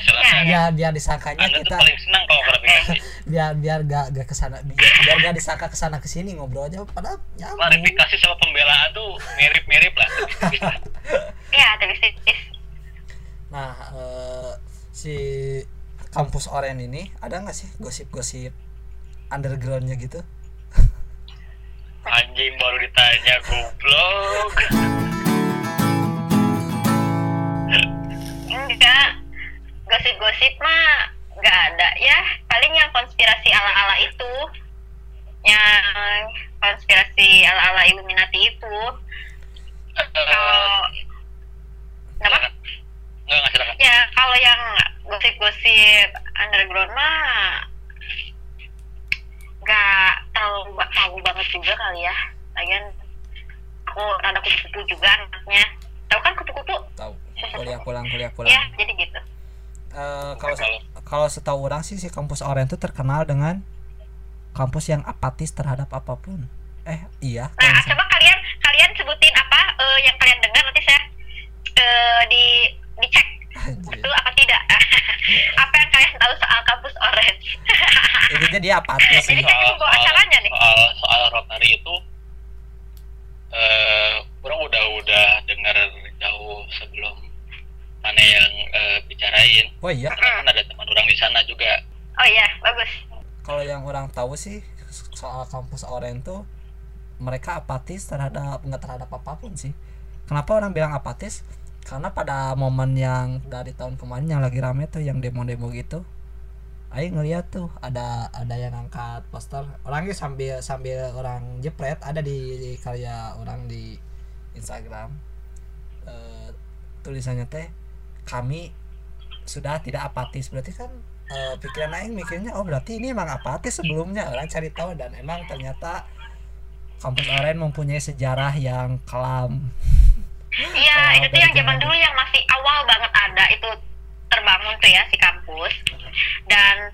A: biar biar disangkanya
B: anda
A: kita
B: paling senang kalau klarifikasi.
A: Biar biar gak gak ke sana biar, biar gak disangka ke sana ke sini ngobrolnya padahal nyambung
B: klarifikasi sama pembelaan tuh mirip-mirip lah.
C: Iya tipis-tipis
A: nah eh, si kampus Oren ini ada nggak sih gosip-gosip undergroundnya gitu
B: anjing baru ditanya goblok.
C: Enggak. Gosip-gosip mah nggak ada ya. Paling yang konspirasi ala-ala itu. Yang konspirasi ala-ala Illuminati itu. Kalau kenapa?
B: Silakan. nggak nggak silakan.
C: Ya kalau yang gosip-gosip underground mah nggak tahu tahu banget kali ya. Lagian aku rada kupu-kupu juga anaknya. Tahu kan kupu-kupu?
A: Tahu. Kuliah pulang kuliah pulang.
C: Ya jadi gitu.
A: Eh, kalau
B: Kalau
A: kalau setahu orang sih si kampus Oren itu terkenal dengan kampus yang apatis terhadap apa pun. Eh iya
C: nah
A: misalnya-
C: coba kalian kalian sebutin apa eh, yang kalian dengar nanti saya eh, di dicek
A: Anjir.
C: betul apa tidak apa yang kalian tahu soal kampus Orange?
A: Intinya dia apatis sih.
C: Jadi kan
B: soal,
C: acaranya nih.
B: soal soal Rotary itu eh orang udah udah dengar jauh sebelum mana yang eh, bicarain.
A: Oh iya?
B: Karena kan ada teman orang di sana juga.
C: Oh iya bagus.
A: Kalau yang orang tahu sih soal kampus Oren tuh mereka apatis terhadap nggak terhadap apa pun sih. Kenapa orang bilang apatis karena pada momen yang dari tahun kemarin yang lagi rame tuh yang demo-demo gitu Ayo ngeliat tuh ada ada yang angkat poster. Orangnya sambil sambil orang jepret ada di, di karya orang di Instagram. Eh, tulisannya teh kami sudah tidak apatis. Berarti kan eh, pikiran aing mikirnya oh berarti ini emang apatis sebelumnya. Orang cari tahu dan emang ternyata kampus Oren mempunyai sejarah yang kelam
C: iya
A: Oh,
C: itu tuh yang zaman dulu yang masih awal banget ada. Itu terbangun tuh ya si kampus. Dan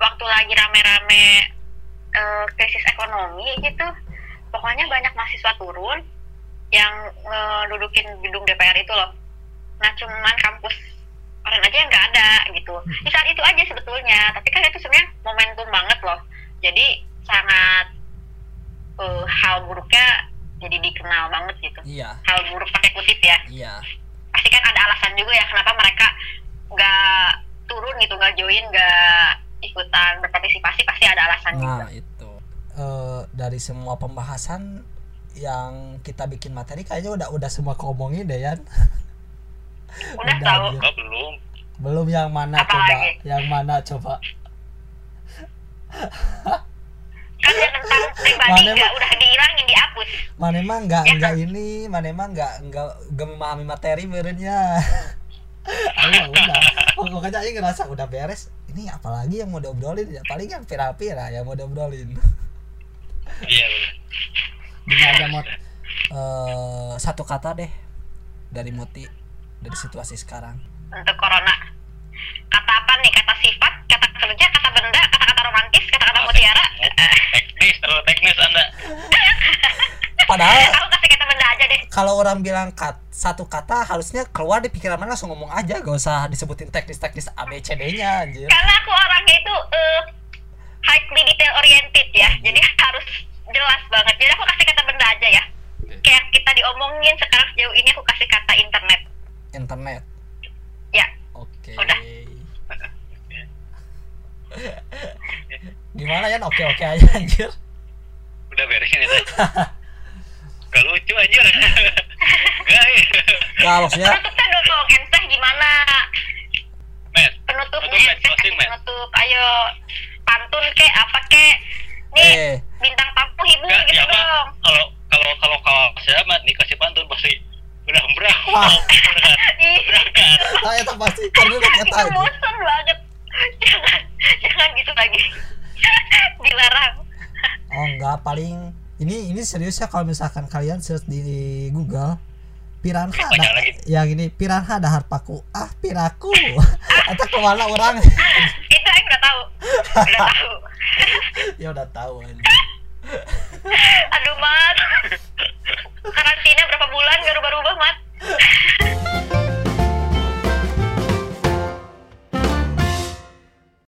C: waktu lagi rame-rame eh, krisis ekonomi gitu pokoknya banyak mahasiswa turun yang ngedudukin gedung DPR itu loh. Nah cuman kampus orang aja yang nggak ada gitu. Di saat itu aja sebetulnya tapi kan itu sebenarnya momentum banget loh. Jadi sangat eh, hal buruknya jadi dikenal banget gitu.
A: Iya.
C: Hal buruk pakai kutip ya.
A: Iya.
C: Pasti kan ada alasan juga ya kenapa mereka nggak turun gitu nggak join nggak ikutan berpartisipasi pasti ada alasan juga.
A: nah itu. Eh, dari semua pembahasan yang kita bikin materi kayaknya udah udah semua ngomongin deh ya
C: udah tahu.
A: aja.
B: oh, belum.
A: Belum yang mana
C: Apa
A: coba
C: lagi?
A: yang mana coba
C: kan yang tentang pribadi
A: Mana
C: nggak udah dihilangin dihapus.
A: Mana emang nggak
C: Ya.
A: nggak ini mana emang nggak nggak nggak memahami materi berenya ayo udah. Pokoknya aja ngerasa udah beres. Ini apalagi yang mau diobrolin? Ya paling yang pira-pira yang mau diobrolin.
B: Iya bener.
A: gimana mau eh, satu kata deh dari Muti dari situasi sekarang.
C: Untuk corona kata apa nih? Kata sifat kata kerja kata benda kata-kata romantis kata-kata mutiara. Eh,
B: teknis terlalu teknis anda.
A: Padahal
C: aku kasih kata benda aja deh.
A: kalau orang bilang kat, satu kata harusnya keluar di pikiran mana langsung ngomong aja. Gak usah disebutin teknis-teknis A B C D nya anjir.
C: Karena aku orangnya itu eh, highly detail oriented ya jadi harus jelas banget. Jadi aku kasih kata benda aja ya. Kayak kita diomongin sekarang sejauh ini aku kasih kata internet.
A: Internet.
C: ya
A: oke.
C: Udah.
A: gimana ya oke oke aja anjir.
B: Udah beresin itu. Gak lucu anjir. Gak ya
A: maksudnya
C: penutupnya dong entah gimana?
B: Met
C: penutupnya
B: Penutup, Met.
C: entah
B: Closing,
C: penutup. Ayo pantun kek apa kek? Nih
A: eh.
C: bintang tamu hibur gitu
B: ya
C: dong.
B: Kalau kalau kalau kalau saya mah dikasih pantun pasti udah berangkat
C: Ih,
B: berangkat
A: nah itu pasti. Karena udah kata
C: itu bosan banget. Jangan jangan gitu lagi. Dilarang.
A: Oh enggak. Paling ini ini serius ya kalau misalkan kalian search di Google piranha ada yang ini piranha dahar paku ah piraku. Atau ke mana orang.
C: Itu aku udah tahu. Udah tahu.
A: Ya udah tahu aja
C: Aduh, Mat. Karantina berapa bulan gak rubah-rubah, Mat.